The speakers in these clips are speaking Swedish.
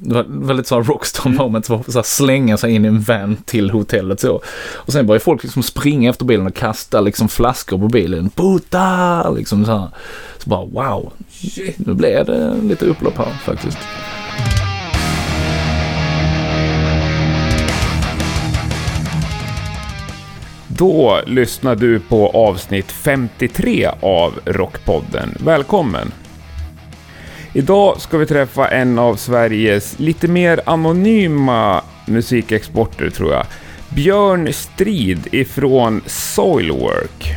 det var väldigt så här rockstar moment, så, så här, slänga sig in i en van till hotellet så. Och sen började folk liksom springa efter bilen och kasta liksom flaskor på bilen. Puta! Liksom så här. Så bara wow, Shit. nu blev det lite upplopp här faktiskt. Då lyssnar du på avsnitt 53 av Rockpodden. Välkommen! Idag ska vi träffa en av Sveriges lite mer anonyma musikexporter tror jag. Björn Strid ifrån Soilwork.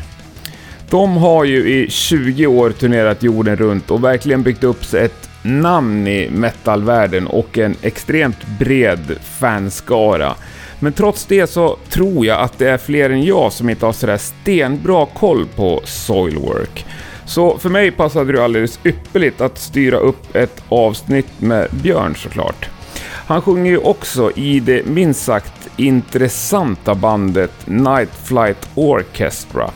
De har ju i 20 år turnerat jorden runt och verkligen byggt upp sig ett namn i metalvärlden och en extremt bred fanskara. Men trots det så tror jag att det är fler än jag som inte har sådär stenbra koll på Soilwork. Så för mig passade det alldeles ypperligt att styra upp ett avsnitt med Björn såklart. Han sjunger ju också i det minst sagt intressanta bandet Night Flight Orchestra.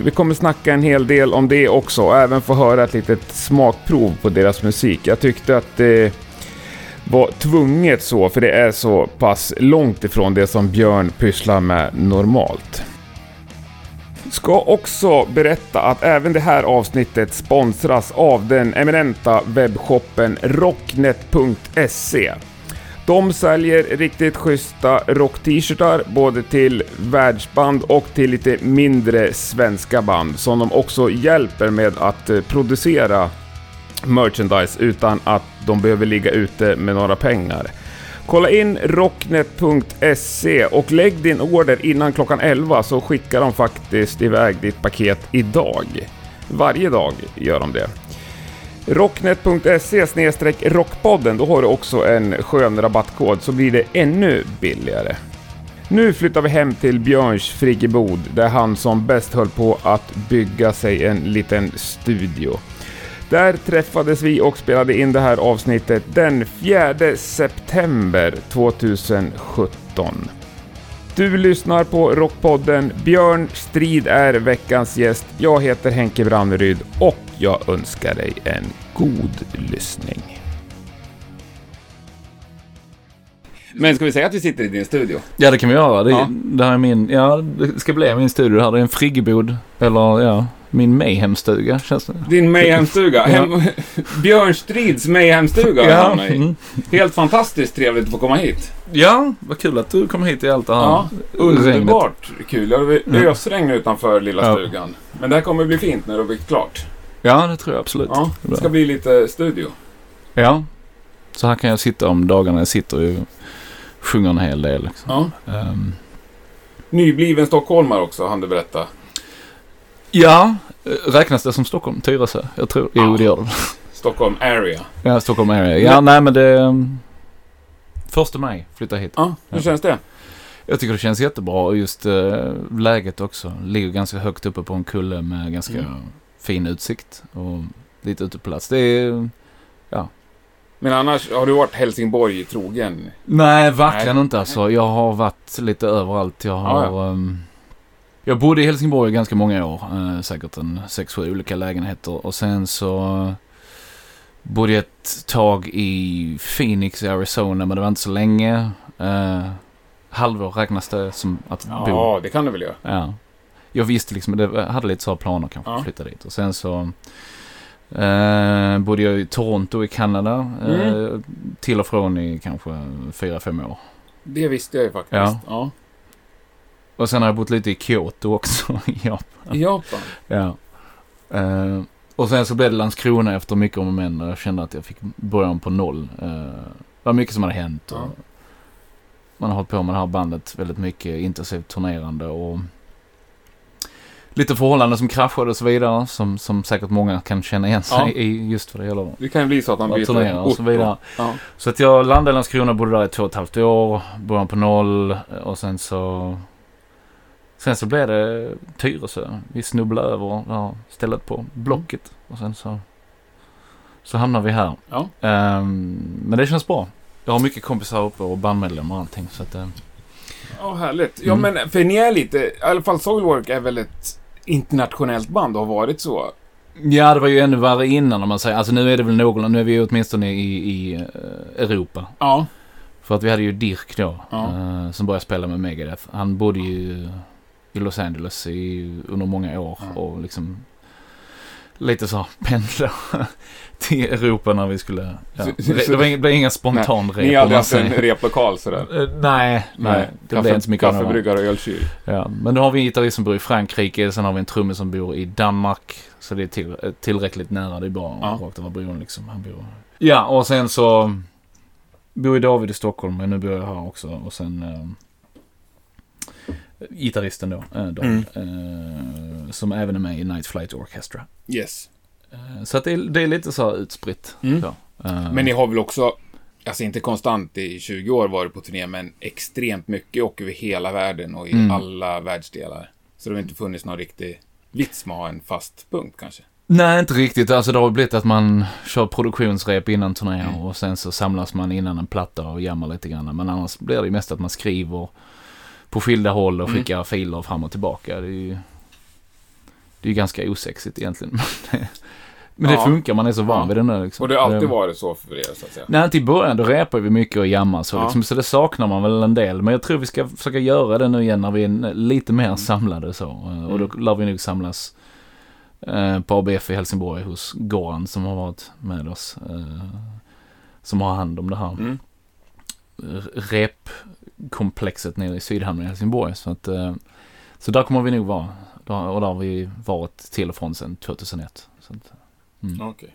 Vi kommer snacka en hel del om det också och även få höra ett litet smakprov på deras musik. Jag tyckte att det var tvunget så, för det är så pass långt ifrån det som Björn pysslar med normalt. Ska också berätta att även det här avsnittet sponsras av den eminenta webbshoppen rocknet.se. De säljer riktigt schyssta rock-t-shirtar både till världsband och till lite mindre svenska band som de också hjälper med att eh, producera merchandise utan att de behöver ligga ute med några pengar. Kolla in rocknet.se och lägg din order innan klockan 11 så skickar de faktiskt iväg ditt paket idag. Varje dag gör de det. Rocknet.se rockpodden, då har du också en skön rabattkod så blir det ännu billigare. Nu flyttar vi hem till Björns friggebod där han som bäst höll på att bygga sig en liten studio. Där träffades vi och spelade in det här avsnittet den 4 september 2017. Du lyssnar på Rockpodden. Björn Strid är veckans gäst. Jag heter Henke Branneryd och jag önskar dig en god lyssning. Men ska vi säga att vi sitter i din studio? Ja det kan vi göra. Det, Ja. det här är min, ja det ska bli min studio här. Det är en friggebod. Eller ja, min mayhemstuga känns det. Din mayhemstuga. Hem, Björn Strids mayhemstuga Ja, mm. Helt fantastiskt trevligt att få komma hit. ja, vad kul att du kom hit i allt det här Ja, regnet. underbart kul. Det Ja. ösregn utanför lilla Ja. stugan. Men det här kommer bli fint när det har byggt klart. Ja, det tror jag absolut. Ja, det ska bli lite studio. Ja, så här kan jag sitta om dagarna. Jag sitter ju och sjunger en hel del. Liksom. Ja. Ehm, Nybliven stockholmare också, han du berätta. Ja, eh, räknas det som Stockholm? Tyresö? Jag tror, jo Ja. det gör det. Stockholm area. Ja, Stockholm area. Ja, nej men det... Um, första maj flyttar hit. Ja, hur Ja. känns det? Jag tycker det känns jättebra och just eh, läget också. Ligger ganska högt uppe på en kulle med ganska Mm. fin utsikt och lite uteplats. Det är... Men annars, har du varit Helsingborg trogen? Nej, verkligen Nej. inte alltså. Jag har varit lite överallt. Jag har... Ja, ehm, jag bodde i Helsingborg i ganska många år. Eh, säkert en sex, sju olika lägenheter. Och sen så bodde jag ett tag i Phoenix i Arizona, men det var inte så länge. Uh, halvår räknas det som att bo. Ja, det kan du väl göra? Ja. Jag visste liksom, det jag hade lite så planer kanske Ja. att flytta dit. Och sen så eh, bodde jag i Toronto i Kanada. Eh, Mm. till och från i kanske fyra, fem år. Det visste jag ju faktiskt. Ja. ja. Och sen har jag bott lite i Kyoto också i Japan. I Japan? Ja. Eh, och sen så blev det Landskrona efter mycket om och men. Jag kände att jag fick börja om på noll. Eh, det var mycket som hade hänt. Och Ja. Man har hållit på med det här bandet väldigt mycket intensivt turnerande och lite förhållanden som kraschade och så vidare. Som, som säkert många kan känna igen sig Ja. i just vad det gäller Det kan ju bli så att att byter och så vidare. Ja. Så att jag landade i Landskrona, bodde där i två och ett halvt år, började på noll och sen så... Sen så blev det Tyresö. Vi snubblade över det här stället på Blocket och sen så... Så hamnade vi här. Ja. Ehm, men det känns bra. Jag har mycket kompisar uppe och bandmedlemmar och allting så att... eh, Ja, härligt. Ja, Mm. men för ni är lite, i alla fall Soilwork är väl ett internationellt band och har varit så. Ja, det var ju ännu värre innan om man säger. Alltså nu är det väl någon, nu är vi åtminstone i, i eh, Europa. Ja. För att vi hade ju Dirk då, Ja. eh, som började spela med Megadeth. Han bodde ju i Los Angeles i, under många år Ja. och liksom lite så pendla till Europa när vi skulle... Ja. Det, var inga, det blev inga spontan rep. Ni man haft en replokal sådär? Eh, Nej, nej. Det blev inte så mycket. Kaffebryggare och ölkyl. Ja, men då har vi en gitarrist som bor i Frankrike, sen har vi en trummis som bor i Danmark. Så det är till, tillräckligt nära, det är bara Ja. rakt över bron liksom. Han bor. Ja, och sen så bor ju David i Stockholm, men nu bor jag här också. Och sen eh, gitarristen då, eh, David, eh, som även är med i Night Flight Orchestra. Yes. Eh, så att det, är, det är lite så här utspritt. Mm. Så. Men ni har väl också, alltså inte konstant i 20 år varit på turné, men extremt mycket och över hela världen och i Mm. alla världsdelar. Så det har inte funnits någon riktig vits med att ha en fast punkt kanske. Nej, inte riktigt. Alltså det har blivit att man kör produktionsrep innan turné Mm. och sen så samlas man innan en platta och jammar lite grann. Men annars blir det mest att man skriver på skilda håll och Mm. skickar filer fram och tillbaka. Det är ju, det är ganska osexigt egentligen. Men det Ja. funkar, man är så van vid det nu liksom. Och det har alltid Det- varit så för er, så att säga. Nej, till början då repar vi mycket och jammar så, Ja. liksom, så det saknar man väl en del. Men jag tror vi ska försöka göra det nu igen när vi är lite mer samlade så. Eh, Och då Mm. lär vi nog samlas eh, på ABF i Helsingborg hos Goran som har varit med oss. Eh, som har hand om det här Mm. Repkomplexet nere i Sydhamn i Helsingborg. Så, att, eh, så där kommer vi nog vara. Och där har vi varit till och från sedan 2001. Så att, mm. Okej.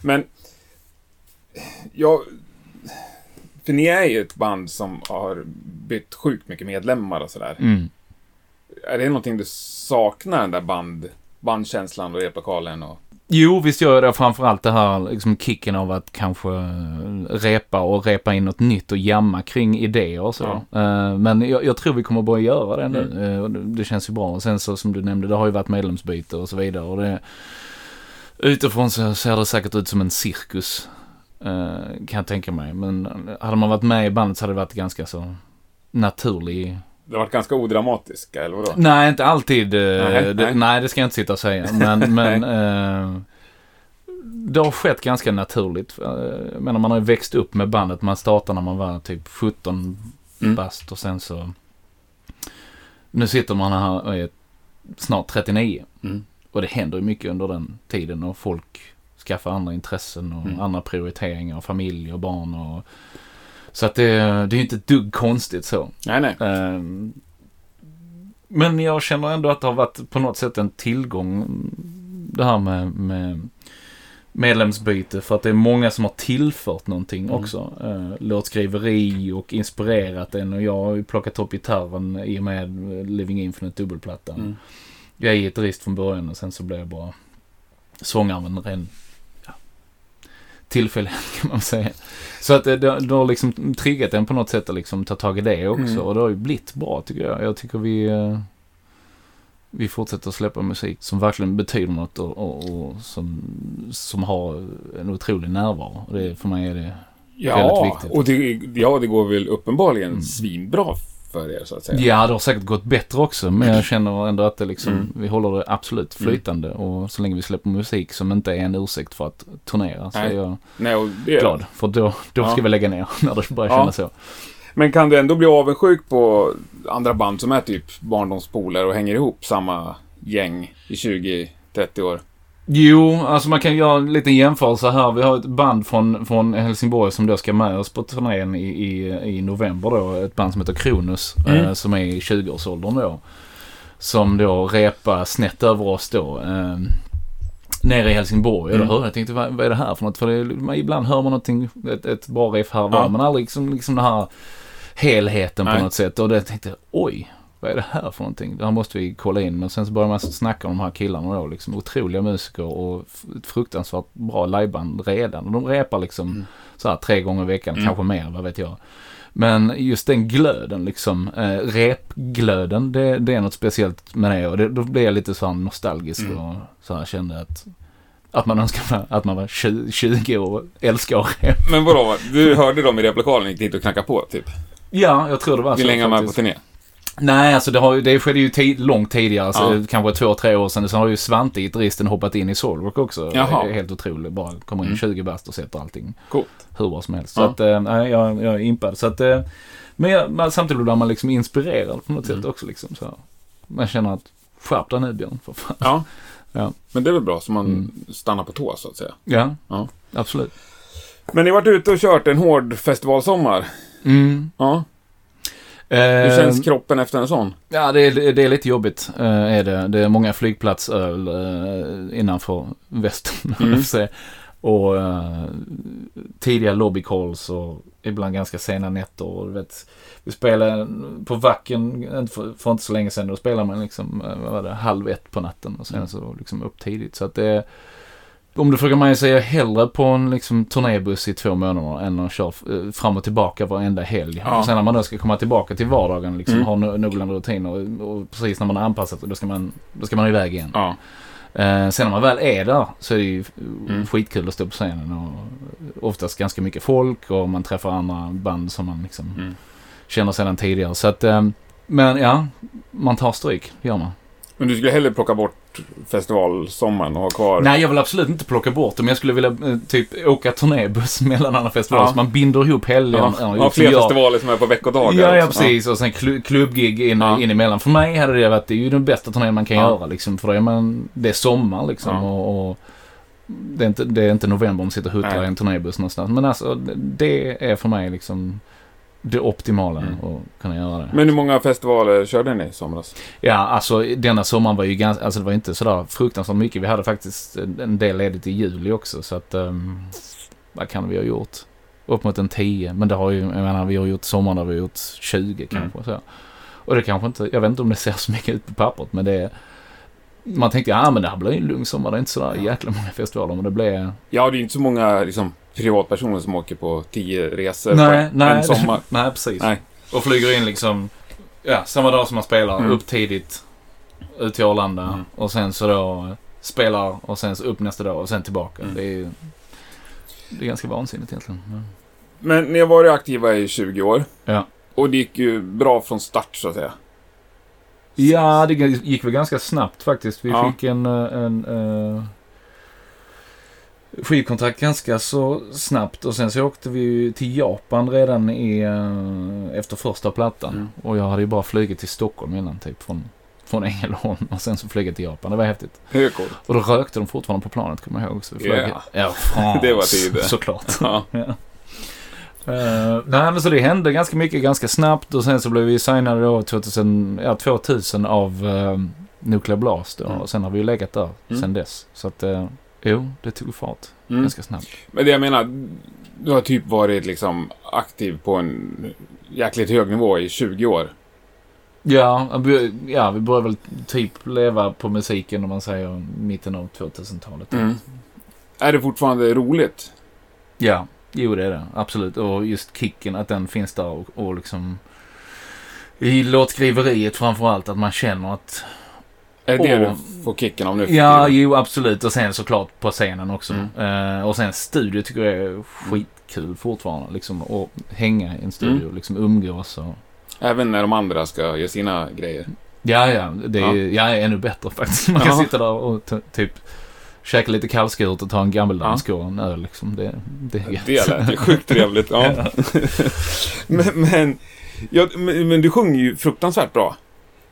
Men, jag... För ni är ju ett band som har bytt sjukt mycket medlemmar och sådär. Mm. Är det någonting du saknar, den där band, bandkänslan och replokalen och... Jo, visst gör jag det. Framförallt det här liksom kicken av att kanske eh, repa och repa in något nytt och jamma kring idéer och så. Eh, Men jag, jag tror vi kommer börja göra det nu. Eh, och det- känns ju bra. Och sen så som du nämnde, det har ju varit medlemsbyte och så vidare. Och det, utifrån så ser det säkert ut som en cirkus. eh, Kan jag tänka mig. Men hade man varit med i bandet så hade det varit ganska så naturlig Det har varit ganska odramatiskt, eller vadå? Nej, inte alltid. eh, Nej, det, nej. det ska jag inte sitta och säga. Men, men eh, det har skett ganska naturligt. Eh, Jag menar, man har ju växt upp med bandet. Man startade när man var typ 17 Mm. bast och sen så... Nu sitter man här och är snart 39. Mm. Och det händer ju mycket under den tiden och folk skaffar andra intressen och Mm. andra prioriteringar familj och barn och... Så att det, det är ju inte ett dugg konstigt så. Nej, nej. Ehm, Men jag känner ändå att det har varit på något sätt en tillgång det här med, med medlemsbyte för att det är många som har tillfört någonting Mm. också. Uh, låtskriveri och inspirerat en och jag har ju plockat upp gitarren i och med Living Infinite dubbelplattan. Mm. Jag är gitarrist från början och sen så blev jag bara sångare av en ren tillfällighet kan man säga. Så att det, det, det har liksom triggat en på något sätt att liksom ta tag i det också. Mm. Och det har ju blivit bra tycker jag. Jag tycker vi, eh, vi fortsätter släppa musik som verkligen betyder något och, och, och som, som har en otrolig närvaro. Och det, för mig är det Ja, Väldigt viktigt. och det, ja, det går väl uppenbarligen Mm. svinbra för er, så att säga. Ja, det har säkert gått bättre också. Men jag känner ändå att det liksom, Mm. vi håller det absolut flytande. Och så länge vi släpper musik som inte är en ursäkt för att turnera så Nej. är jag Nej, det är glad. För då, då ska Ja. vi lägga ner när det börjar Ja. kännas så. Men kan du ändå bli avundsjuk på andra band som är typ barndomspolare och hänger ihop samma gäng i 20-30 år? Jo, alltså man kan göra en liten jämförelse här. Vi har ett band från, från Helsingborg som då ska med oss på turnén i, i, i november då. Ett band som heter Kronus. Mm. Eh, som är i 20-årsåldern då. Som då repar snett över oss då. Eh, nere i Helsingborg. Mm. Mm. Jag tänkte, vad, vad är det här för något? För det, man, ibland hör man någonting, ett, ett bra riff här och var, Ja. men aldrig liksom, liksom den här helheten på Nej. något sätt. Och det tänkte jag, oj. Vad är det här för någonting? Det här måste vi kolla in. Och sen så började man snacka om de här killarna då. Liksom otroliga musiker och ett fruktansvärt bra liveband redan. Och de repar liksom Mm. så här tre gånger i veckan, Mm. kanske mer, vad vet jag. Men just den glöden liksom, eh, repglöden, det, det är något speciellt med det. Och det, då blir jag lite så här nostalgisk Mm. och så här kände att, att man önskar att man var 20, 20 år och älskar repa. Men vadå, du hörde dem i replokalen och gick dit och knackade på, typ? Ja, jag tror det var så hänga med på faktiskt. turné? Nej, alltså det, har, ju- det skedde ju tid, långt tidigare, alltså, Ja. kanske två, tre år sedan. Sen har ju Svante i Dristen hoppat in i Solrock också. Jaha. Helt otroligt. Bara kommer in Mm. 20 bast och sätter allting Coolt. hur bra som helst. Ja. Så att, nej, jag, jag är impad. Så att, eh, men jag, samtidigt blir man liksom inspirerad på något Mm. sätt också. Liksom, så. Man känner att, skärp dig nu Björn, för fan. Ja. Ja. Men det är väl bra så man Mm. stannar på tå så att säga. Ja, Ja. absolut. Men ni har varit ute och kört en hård festivalsommar. Mm. Ja. Eh, Hur känns kroppen efter en sån? Ja, det är, det är lite jobbigt. eh, är det. det är många flygplatsöl uh, innanför västen. Mm. Och eh, tidiga lobbycalls och ibland ganska sena nätter. Och, du vet, vi spelade på Vacken för, för inte så länge sedan. Då spelade man liksom, eh, vad var det, halv ett på natten och sen Mm. så liksom upp tidigt. Så att det om du frågar mig så är jag hellre på en liksom, turnébuss i två månader än att köra eh, fram och tillbaka varenda helg. Ja. Sen när man då ska komma tillbaka till vardagen, liksom, Mm. ha no- någorlunda rutiner och, och precis när man har anpassat då ska man, då ska man iväg igen. Ja. Eh, sen när man väl är där så är det ju Mm. skitkul att stå på scenen och oftast ganska mycket folk och man träffar andra band som man liksom Mm. känner sedan tidigare. Så att, eh, men ja, man tar stryk, gör man. Men du skulle hellre plocka bort festivalsommaren och ha kvar... Nej, jag vill absolut inte plocka bort det, men jag skulle vilja eh, typ åka turnébuss mellan alla festivaler. Ja. Så man binder ihop helgen. Ja, Ja, ja, fler så jag- festivaler som är på veckodagar. Ja, ja, precis. Och sen klu- klubbgig in, Ja. in emellan. För mig hade det varit, det är ju den bästa turnén man kan Ja. göra liksom. För då är man, det är sommar liksom. Ja. Och, och det, är inte, det är inte november om man sitter och huttrar Nej. i en turnébuss någonstans. Men alltså, det är för mig liksom det optimala Mm. att kunna göra det. Men hur många festivaler körde ni i somras? Ja, alltså denna sommaren var ju ganska, alltså det var inte sådär fruktansvärt mycket. Vi hade faktiskt en del ledigt i juli också så att, um, vad kan vi ha gjort? Upp mot en 10. Men det har ju, jag menar vi har gjort sommar där vi har gjort 20 kanske. Så. Och det kanske inte, jag vet inte om det ser så mycket ut på pappret men det är, man tänkte ja men det här blir en lugn sommar, det är inte sådär jäkla många festivaler men det blev... Ja, det är inte så många liksom, privatpersoner som åker på tio resor Nej, på nej. en sommar. nej, precis. Nej. Och flyger in liksom, ja, samma dag som man spelar, Mm. upp tidigt, ut till Arlanda Mm. och sen så då spelar och sen så upp nästa dag och sen tillbaka. Mm. Det är det är ganska vansinnigt egentligen. Ja. Men ni har varit aktiva i 20 år. Ja. Och det gick ju bra från start, så att säga. Ja, det gick väl ganska snabbt faktiskt. Vi Ja. fick en, eh, en uh, skivkontrakt ganska så snabbt och sen så åkte vi till Japan redan i, eh, efter första plattan. Mm. Och jag hade ju bara flugit till Stockholm innan typ från, från Ängelholm och sen så flugit till Japan. Det var häftigt. Coolt. Och då rökte de fortfarande på planet kommer jag ihåg. Så vi flög Ja. ja, Det var tid det. Såklart. Ja. Ja. Eh, nej men så det hände ganska mycket ganska snabbt och sen så blev vi signade då 2000, ja, 2000 av uh, Nuclear Blast då, Mm. och sen har vi ju legat där Mm. sen dess. Så att uh, jo, det tog fart Mm. ganska snabbt. Men det jag menar, du har typ varit liksom aktiv på en jäkligt hög nivå i 20 år. Ja, ja, vi började väl typ leva på musiken om man säger mitten av 2000-talet. Mm. Är det fortfarande roligt? Ja, jo det är det. Absolut. Och just kicken, att den finns där och, och liksom i låtskriveriet framförallt, att man känner att Är det det du får kicken av nu Ja, jo absolut. Och sen såklart på scenen också. Mm. Eh, och sen studio tycker jag är skitkul fortfarande. Liksom att hänga i en studio, Mm. liksom umgås och... Även när de andra ska göra sina grejer. Ja, ja. Det är, Ja. ja. ännu bättre faktiskt. Man kan Ja. sitta där och typ käka lite kallskuret och ta en gammeldansk och en öl liksom. Det, det är gött. Det lät ju sjukt trevligt. Ja. men, men, ja, men, men du sjunger ju fruktansvärt bra.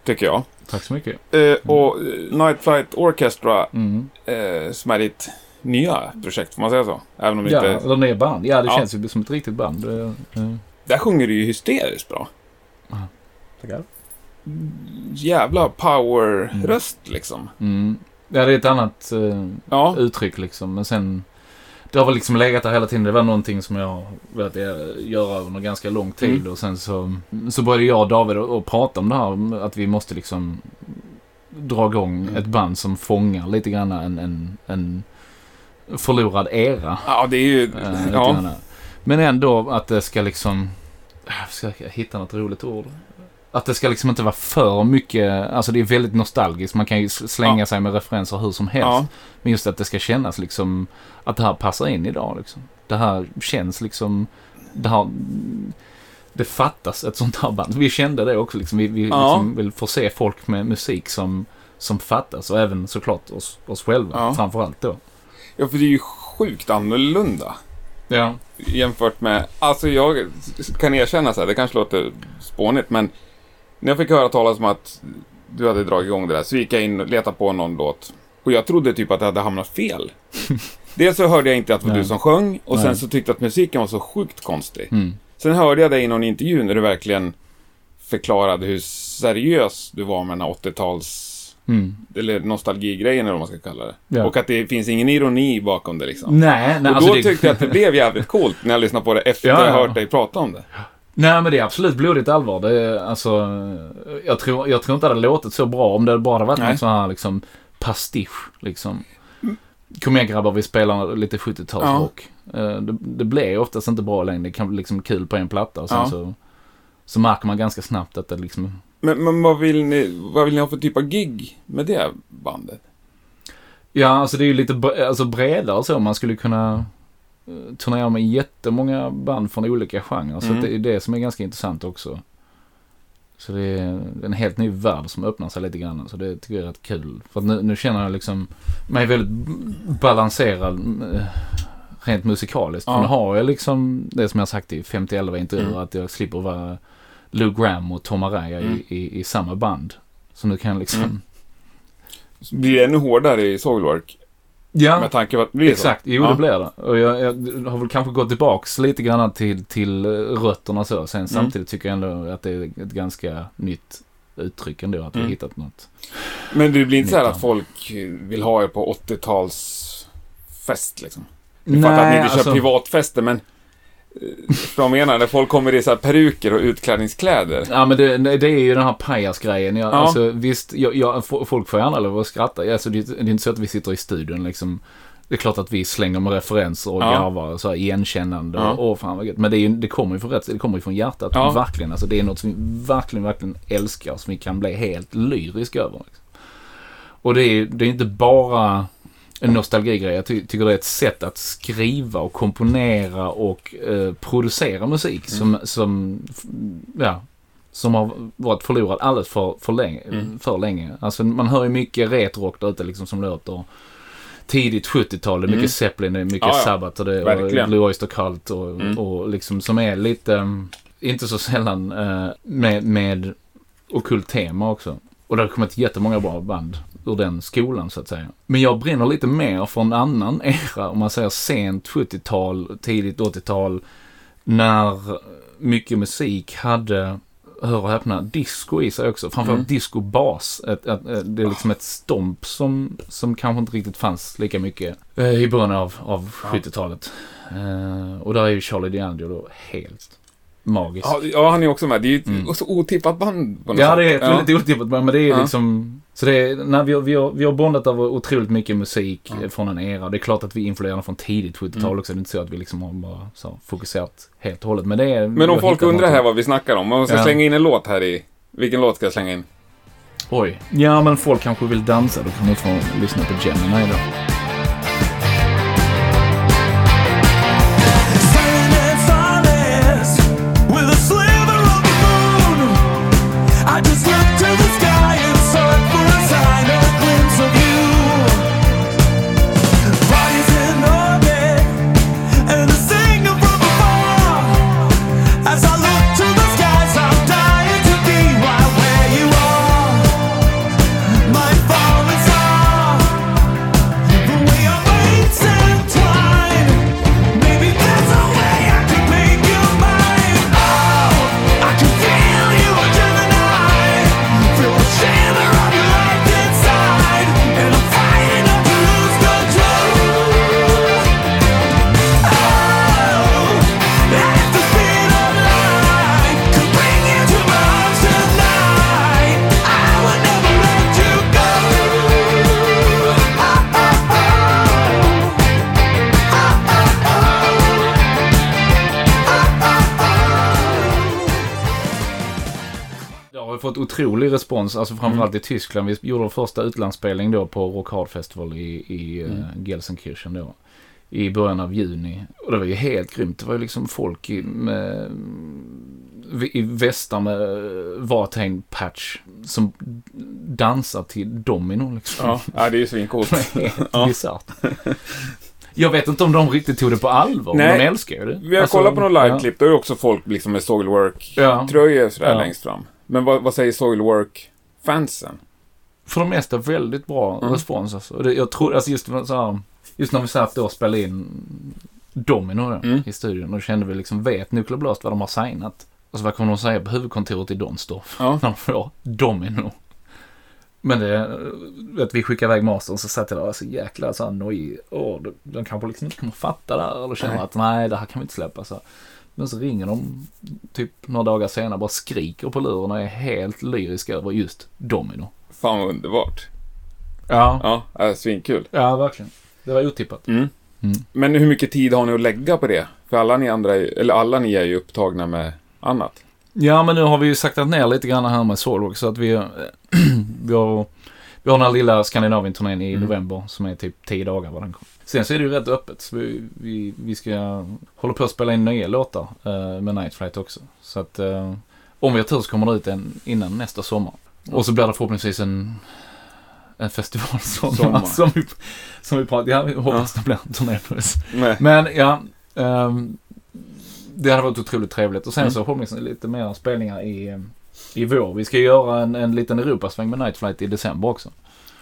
Tycker jag. Tack så mycket. Eh, och eh, Night Flight Orchestra, Mm. eh, som är ditt nya projekt, får man säga så? Även om det Ja, inte... eller ner band. Ja, det Ja. känns ju som ett riktigt band. Det, eh, Där sjunger du ju hysteriskt bra. Tackar. Jävla power-röst liksom. Mm. Ja, det är ett annat eh, Ja. uttryck liksom. Men sen... Det har väl liksom legat där hela tiden. Det var någonting som jag velat göra under ganska lång tid. Mm. Och sen så, så började jag och David att prata om det här. Att vi måste liksom dra igång Mm. ett band som fångar lite grann en, en, en förlorad era. Ja, det är ju... Eh, lite ja. grann. Men ändå att det ska liksom... Jag ska hitta något roligt ord. Att det ska liksom inte vara för mycket, alltså det är väldigt nostalgiskt. Man kan ju slänga Ja. sig med referenser hur som helst. Ja. Men just att det ska kännas liksom, att det här passar in idag liksom. Det här känns liksom, det här, det fattas ett sånt här band. Vi kände det också liksom. Vi, vi Ja. liksom vill få se folk med musik som, som fattas. Och även såklart oss, oss själva Ja. framförallt då. Ja, för det är ju sjukt annorlunda. Ja. jämfört med, alltså jag kan erkänna så här, det kanske låter spånigt, men när jag fick höra talas om att du hade dragit igång det där så gick jag in och letade på någon låt och jag trodde typ att det hade hamnat fel. Dels så hörde jag inte att det var Nej. du som sjöng och sen Nej. så tyckte jag att musiken var så sjukt konstig. Mm. Sen hörde jag dig i någon intervju när du verkligen förklarade hur seriös du var med den här 80-tals Mm. eller nostalgigrejen eller vad man ska kalla det. Ja. Och att det finns ingen ironi bakom det liksom. Nej, nej, och alltså då det, tyckte jag att det blev jävligt coolt när jag lyssnade på det efter Ja, jag ja. hört dig prata om det. Nej, men det är absolut blodigt allvar. Det är, alltså, jag, tror, jag tror inte det hade låtit så bra om det bara hade varit Nej. någon sån här liksom pastisch. Liksom. Kom igen grabbar, vi spelar lite 70-talsrock. Eh, Det, det blir oftast inte bra längre. Det kan bli liksom kul på en platta och sen Ja. så, så märker man ganska snabbt att det liksom Men, men vad, vill ni, vad vill ni ha för typ av gig med det bandet? Ja, alltså det är ju lite bre- alltså bredare så. Man skulle kunna eh, turnera med jättemånga band från olika genrer. Så Mm. det är det som är ganska intressant också. Så det är en helt ny värld som öppnar sig lite grann. Så det tycker jag är rätt kul. För att nu, nu känner jag liksom mig väldigt balanserad eh, rent musikaliskt. Ja. För nu har jag liksom det som jag sagt i 50-11 intervjuer. Mm. Att jag slipper vara Lou Graham och Tom Araya Mm. i, i, i samma band. Så nu kan jag liksom... Mm. Blir det ännu hårdare i Soilwork? Ja. Med tanke på att det blir så? Exakt, jo Ja. det blir det. Och jag, jag har väl kanske gått tillbaks lite grann till, till eh, rötterna så. Sen samtidigt tycker jag ändå att det är ett ganska nytt uttryck ändå. Att vi Mm. hittat något. Men det blir inte så här att folk vill ha er på 80-talsfest liksom? Jag fattar att ni inte kör alltså, privatfester, men... Förstår vad jag menar? När folk kommer i så peruker och utklädningskläder. Ja men det, det är ju den här pajasgrejen. Jag, Ja. alltså, visst, jag, jag, folk får gärna lov att skratta. Alltså, det, det är inte så att vi sitter i studion liksom. Det är klart att vi slänger med referenser och Ja. garvar och så här igenkännande. Ja. Och, åh fan vad gött. Men det, är ju, det kommer ju från rätt, det kommer ju från hjärtat. Ja. Verkligen. Alltså, det är något som vi verkligen, verkligen älskar. Som vi kan bli helt lyriska över. Liksom. Och det är, det är inte bara en nostalgigrej. Jag ty tycker det är ett sätt att skriva och komponera och eh, producera musik som, som, f- ja, som har varit förlorad alldeles för, för, länge, Mm. för länge. Alltså man hör ju mycket retrock där ute liksom som låter tidigt 70-tal. Det är mycket Mm. Zeppelin, det är mycket Ja, ja. Sabbath och, det, och Verkligen. Blue Oyster Cult och, Mm. och liksom som är lite, um, inte så sällan eh, med, med ockult tema också. Och det har kommit jättemånga bra band ur den skolan så att säga. Men jag brinner lite mer för en annan era, om man säger sent 70-tal, tidigt 80-tal. När mycket musik hade, hör och häpna, disco i sig också. Framförallt Mm. disco-bas. Ett, ett, ett, det är liksom ett stomp som, som kanske inte riktigt fanns lika mycket eh, i början av, av Ja. 70-talet. Eh, och där är ju Charlie DeAngelo helt magisk. Ja, ja, han är också med. Det är ju Mm. så otippat band på något Ja, sätt. det är ett väldigt otippat band, men det är Ja. liksom... Så det är, när vi, har- vi, har, vi har bondat över otroligt mycket musik Ja. från en era. Det är klart att vi är influerade från tidigt 70-tal Mm. också. Det är inte så att vi liksom har bara så fokuserat helt och hållet. Men det är... Men om folk undrar någonting. här vad vi snackar om, om man ska Ja. slänga in en låt här i... Vilken låt ska jag slänga in? Oj. Ja, men folk kanske vill dansa. Då kan man få lyssna på Gemini då. Otrolig respons, alltså framförallt i Tyskland. Vi gjorde vår första utlandsspelning då på Rock Hard Festival i, i mm. Gelsenkirchen då. I början av juni. Och det var ju helt grymt. Det var ju liksom folk i, med, i västar med eh, vartän patch som dansar till domino liksom. Ja, ja det är ju svincoolt. Helt Ja. bisarrt. Jag vet inte om de riktigt tog det på allvar, men Nej. de älskar ju det. Vi har Alltså, kollat på några liveklipp, då är det också folk liksom med Ja. Soilwork-tröjor sådär Ja. längst fram. Men vad, vad säger Soilwork-fansen? För det mesta väldigt bra Mm. respons alltså. Det, jag tror, alltså just, så här, just när vi satt då och spelade in Domino då, Mm. i studion. Då kände vi liksom, vet Nuclear Blast vad de har signat? Alltså vad kommer de säga på huvudkontoret i Donstorf? Ja. När de får Domino. Men det, att vi skickade iväg mastern så satt jag där och så jäkla så här nojig. Åh, de, de kanske liksom inte kommer fatta det här. Eller känner Nej. att nej, det här kan vi inte släppa. Så. Men så ringer de typ några dagar senare bara skriker på luren och är helt lyriska över just Domino. Fan vad underbart. Ja, Ja, äh, svinkul. ja verkligen. Det var otippat. Mm. Mm. Men hur mycket tid har ni att lägga på det? För alla ni andra, eller alla ni är ju upptagna med annat. Ja, men nu har vi ju saktat ner lite grann här med Soulwork så att vi, vi har vi har den här lilla Skandinavien-turnén i Mm. november som är typ 10 dagar vad den kommer. Sen så är det ju rätt öppet. Så vi, vi, vi ska hålla på att spela in nya låtar eh, med Night Flight också. Så att eh, om vi har tur så kommer det ut en innan nästa sommar. Och så blir det förhoppningsvis en, en festivalsommar Sommar. som vi, som vi pratar. Ja, vi hoppas det blir en turné på det. Men ja, ehm, det hade varit otroligt trevligt. Och sen Mm. så förhoppningsvis lite mer spelningar i, eh, i vår. Vi ska göra en, en liten Europasväng med Night Flight i december också.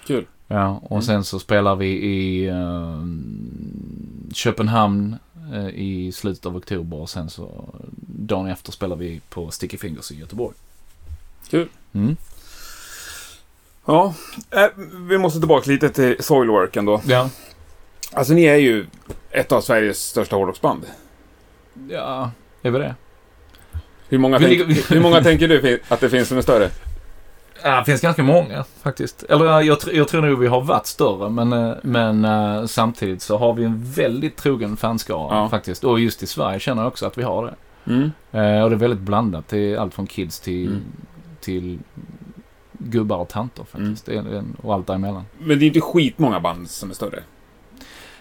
Kul. Ja, och Mm. sen så spelar vi i ehm, Köpenhamn eh, i slutet av oktober och sen så dagen efter spelar vi på Sticky Fingers i Göteborg. Kul. Mm. Ja, äh, vi måste tillbaka lite till Soilwork ändå. Ja. Alltså ni är ju ett av Sveriges största hårdrocksband. Ja, är vi det? Hur många, tänk, hur många tänker du att det finns som är större? Ja, det finns ganska många faktiskt. Eller ja, jag, jag tror nog vi har varit större men, eh, men eh, samtidigt så har vi en väldigt trogen fanskara Ja. faktiskt. Och just i Sverige känner jag också att vi har det. Mm. Eh, och det är väldigt blandat. Det är allt från kids till, Mm. till gubbar och tanter faktiskt. Är- och allt däremellan. Men det är inte skitmånga band som är större.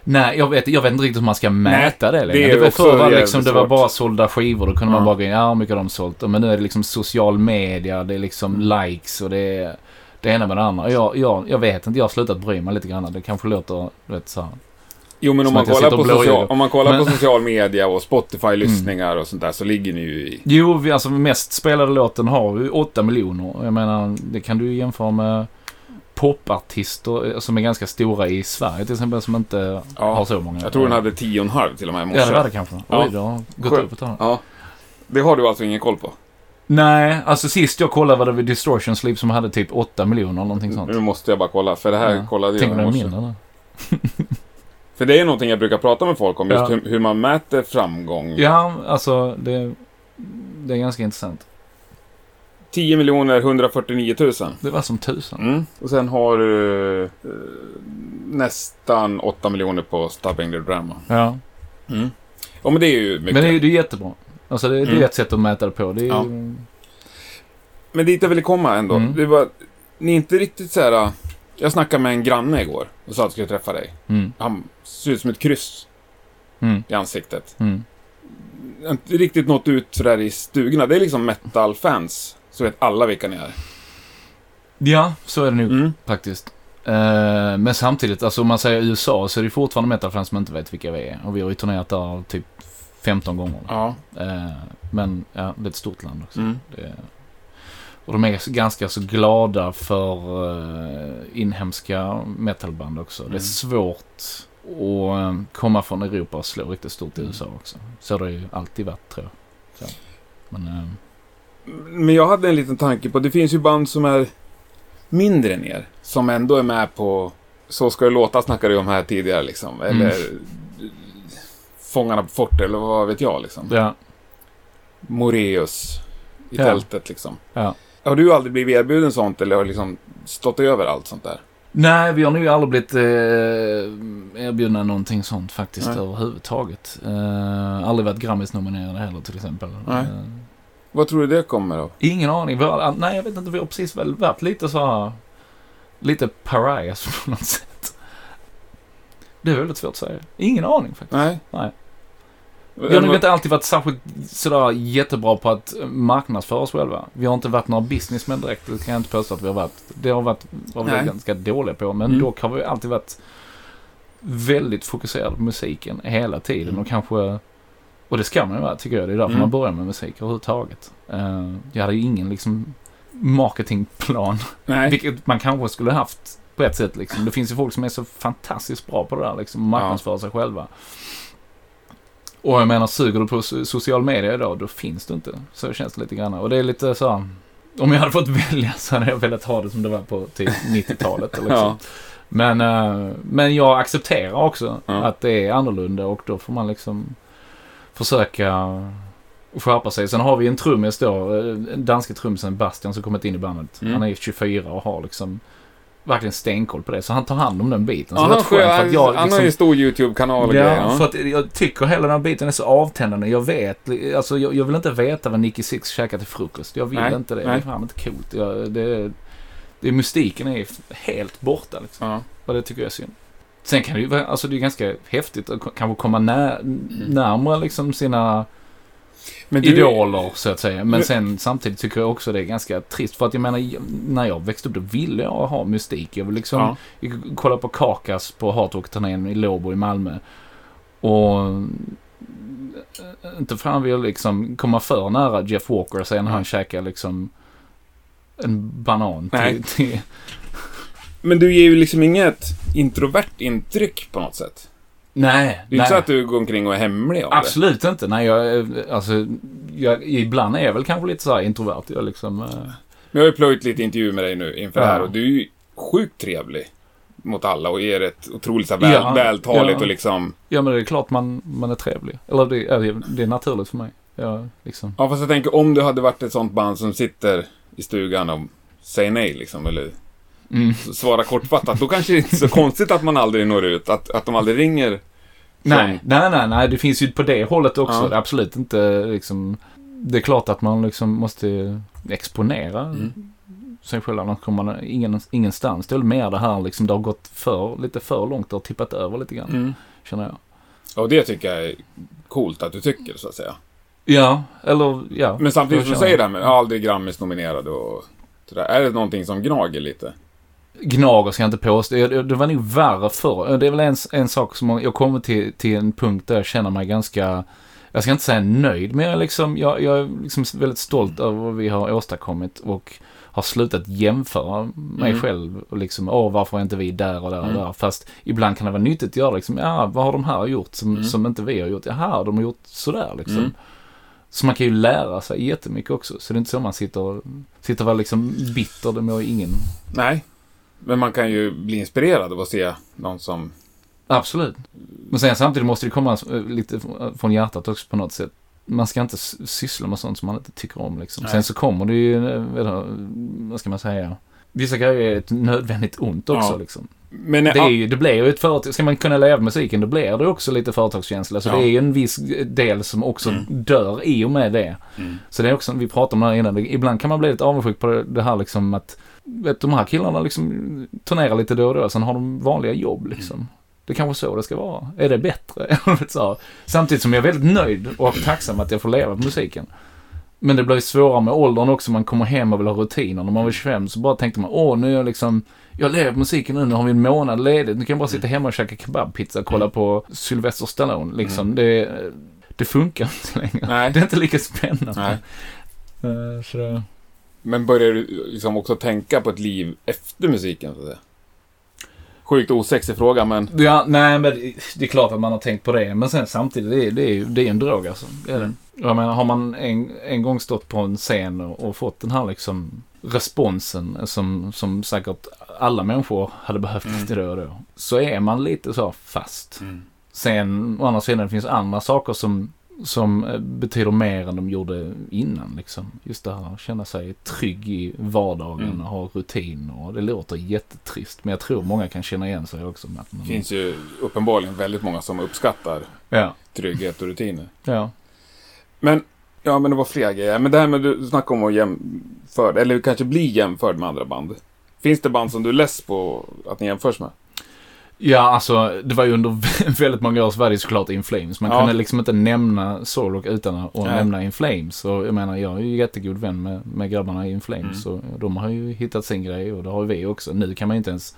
Nej, jag vet, jag vet inte riktigt hur man ska mäta det längre. det är Det, var förr var det liksom, det var svårt. bara sålda skivor. Då kunde man bara gå in, ja hur mycket har de sålt? Men nu är det liksom social media, det är liksom Mm. likes och det är det ena med det andra. Jag, jag, jag vet inte, jag har slutat bry mig lite grann. Det kanske låter, du vet så här. Jo, men om man, kollar på social, om man kollar på social media och Spotify-lyssningar och sånt där så ligger ni ju i... Jo, vi, alltså mest spelade låten har vi 8 miljoner. Jag menar, det kan du ju jämföra med popartister eh, som är ganska stora i Sverige till exempel som inte Ja, har så många. Jag tror den hade tio och en halv till och med i morse. Ja, det var det kanske. Ja. Oj, det har gått Skönt. upp ett tag. Ja. Det har du alltså ingen koll på? Nej, alltså sist jag kollade var det vid Distortion Sleep som hade typ 8 miljoner eller någonting sånt. Nu måste jag bara kolla, för det här Ja. kollade jag Tänk i om morse. mindre nu. För det är någonting jag brukar prata med folk om, just Ja. hur, hur man mäter framgång. Ja, alltså det, det är ganska intressant. 10 miljoner 149 000. Det var som tusan. Mm. Och sen har du eh, nästan 8 miljoner på Stubbing the Drama. Ja. Mm. Ja, men det är ju mycket. Men det är, det är jättebra. Alltså det, det är Mm. ett sätt att mäta det på. Det är Ja. ju... Men dit jag ville komma ändå. Mm. Det var, ni är inte riktigt så här... äh, Jag snackade med en granne igår och sa att jag skulle träffa dig. Mm. Han ser ut som ett kryss Mm. i ansiktet. Mm. Inte riktigt nått ut sådär i stugorna. Det är liksom metal-fans. Så vet alla vilka ni är. Ja, så är det nog Mm. faktiskt. Eh, men samtidigt, alltså om man säger USA så är det fortfarande metalfans som inte vet vilka vi är. Och vi har ju turnerat där typ 15 gånger. Ja. Eh, men ja, det är ett stort land också. Mm. Det, och de är ganska så glada för eh, inhemska metalband också. Det Mm. är svårt att komma från Europa och slå riktigt stort i Mm. USA också. Så har det ju alltid varit tror jag. Så. Men Men jag hade en liten tanke på, det finns ju band som är mindre än er. Som ändå är med på Så ska det låta snackade vi om här tidigare liksom. Mm. Eller Fångarna på fortet eller vad vet jag liksom. ja, Moreus i Ja. tältet liksom. ja. Har du aldrig blivit erbjuden sånt eller har liksom stått över allt sånt där? Nej, vi har nog aldrig blivit eh, erbjudna någonting sånt faktiskt Nej. överhuvudtaget. Eh, aldrig varit Grammis-nominerade heller till exempel. Nej. Vad tror du det kommer av? ingen aning. Nej, jag vet inte. Vi har precis väl varit lite så här... Lite pariahs på något sätt. Det är väldigt svårt att säga. Ingen aning faktiskt. Nej. Nej. Vi har nog inte alltid varit särskilt sådär jättebra på att marknadsföra oss själva. Vi har inte varit några businessmän direkt, det kan jag inte påstå att vi har varit. Det har varit, var vi ganska dåliga på, men Mm. dock har vi alltid varit väldigt fokuserade på musiken hela tiden Mm. och kanske, och det ska man ju vara tycker jag, det är därför Mm. man börjar med musik överhuvudtaget. Uh, jag hade ju ingen liksom marketingplan, Nej. vilket man kanske skulle haft på ett sätt liksom. Det finns ju folk som är så fantastiskt bra på det där liksom, marknadsföra sig själva. Och jag menar, suger du på so- social media idag, då finns du inte. Så känns det lite grann. Och det är lite så här, Om jag hade fått välja så hade jag velat ha det som det var på typ 90-talet. Liksom. Ja. Men, eh, men jag accepterar också Ja. att det är annorlunda och då får man liksom försöka skärpa sig. Sen har vi en trummis då, eh, danske trummisen Bastian som kommit in i bandet. Mm. Han är 24 och har liksom verkligen stenkoll på det. Så han tar hand om den biten. Så Ja, det är han, skönt för att jag han har liksom- ju en stor YouTube-kanal och Ja, grejer. för att jag tycker hela den här biten är så avtändande. Jag vet, alltså jag, jag vill inte veta vad Nicky Six käkar till frukost. Jag vill Nej, inte det. Det nej. är fan inte coolt. Jag, det, det, mystiken är helt borta liksom. Ja. Och det tycker jag är synd. Sen kan det ju vara, alltså det är ganska häftigt att kanske komma när, närmare liksom sina Men du, idoler så att säga. Men Men- sen samtidigt tycker jag också det är ganska trist. För att jag menar, när jag växte upp då ville jag ha mystik. Jag vill liksom Ja. jag kollade på Kakas på Hardrock-turnén i Låbo i Malmö. Och eh, inte fan vill liksom komma för nära Jeff Walker sen när han käkar liksom en banan till, till... Men du ger ju liksom inget introvert intryck på något sätt. Nej, Det är inte så att du går omkring och är hemlig av Absolut inte. Nej, jag, är- alltså, jag, ibland är jag väl kanske lite så här introvert. Jag liksom... eh, det. Men jag har ju plöjt lite intervjuer med dig nu inför det här Ja. och du är ju sjukt trevlig mot alla och ger ett otroligt så här väl, Ja, vältaligt ja. och liksom... Ja, men det är klart man, man är trevlig. Eller det, är- det är naturligt för mig. Jag, liksom. Ja, fast jag tänker om du hade varit ett sånt band som sitter i stugan och säger nej liksom, eller Mm. svarar kortfattat, då kanske det inte är så konstigt att man aldrig når ut, att, att de aldrig ringer. Nej, nej, nej, nej. Det finns ju på det hållet också. Ja. Är absolut inte liksom... Det är klart att man liksom måste exponera Mm. sig själv. Annars kommer man ingen, ingenstans. Det är väl mer det här liksom, det har gått för, lite för långt. Det har tippat över lite grann, Mm. känner jag. Och det tycker jag är coolt att du tycker, så att säga. Ja, eller ja. Men samtidigt som du säger det här med aldrig Grammis-nominerad och sådär, är det någonting som gnager lite? Gnager ska jag inte påstå. Det, var nog värre förr. Det är väl en, en sak som jag kommer till, till en punkt där jag känner mig ganska, jag ska inte säga nöjd, men jag är, liksom, jag, jag är liksom väldigt stolt över vad vi har åstadkommit och har slutat jämföra mig Mm. själv. Och liksom, åh, varför är inte vi där och där och Mm. där? Fast ibland kan det vara nyttigt att göra liksom, ja, vad har de här gjort som, Mm. som inte vi har gjort? Jaha, de har gjort sådär liksom. Mm. Så man kan ju lära sig jättemycket också. Så det är inte så man sitter, sitter och liksom bitter, det mår ingen Nej. Men man kan ju bli inspirerad av att se någon som... Absolut. Men sen samtidigt måste det komma eh, lite från hjärtat också på något sätt. Man ska inte syssla med sånt som man inte tycker om liksom. Nej. Sen så kommer det ju, eh, du, vad ska man säga? Vissa grejer är ett nödvändigt ont också Ja. liksom. Men Det, är ju, det blir ju ett företag, ska man kunna leva musiken då blir det också lite företagskänsla. Så Ja. det är ju en viss del som också Mm. dör i och med det. Mm. Så det är också, vi pratade om det här innan, ibland kan man bli lite avundsjuk på det här liksom att, vet de här killarna liksom turnerar lite då och då, sen har de vanliga jobb liksom. Det är kanske så det ska vara. Är det bättre? Samtidigt som jag är väldigt nöjd och tacksam att jag får leva på musiken. Men det blir svårare med åldern också, man kommer hem och vill ha rutiner. När man var 25 så bara tänkte man, åh nu är jag liksom, jag lever på musiken nu, nu har vi en månad ledigt, nu kan jag bara sitta hemma och käka kebabpizza och kolla på Sylvester Stallone liksom. Det, det funkar inte längre. Nej. Det är inte lika spännande. Nej. Eh, Så. Men börjar du liksom också tänka på ett liv efter musiken, så att säga? Sjukt osexig fråga, men... Ja, nej men det- är klart att man har tänkt på det. Men sen samtidigt, det är, det är, det är en drog alltså. Det är det. Jag menar, har man en, en gång stått på en scen och, och fått den här liksom responsen som, som säkert alla människor hade behövt Mm. lite då och då. Så är man lite så fast. Sen, å andra sidan, det finns andra saker som, som eh, betyder mer än de gjorde innan. Liksom. Just det här att känna sig trygg i vardagen Mm. och ha rutin. Och det låter jättetrist, men jag tror många kan känna igen sig också. Med att man, Det finns ju uppenbarligen väldigt många som uppskattar Ja, trygghet och rutiner. ja. Men, ja men det var flera grejer. Men det här med du snackade om att jämföra, eller kanske bli jämförd med andra band. Finns det band som du är less på att ni jämförs med? Ja, alltså det var ju under väldigt många år så var det ju såklart In Flames. Man Ja. kunde liksom inte nämna Solrock utan att Nej. nämna In Flames. Och jag menar, jag är ju jättegod vän med, med grabbarna i In Flames. Mm. Och de har ju hittat sin grej och det har ju vi också. Nu kan man ju inte ens...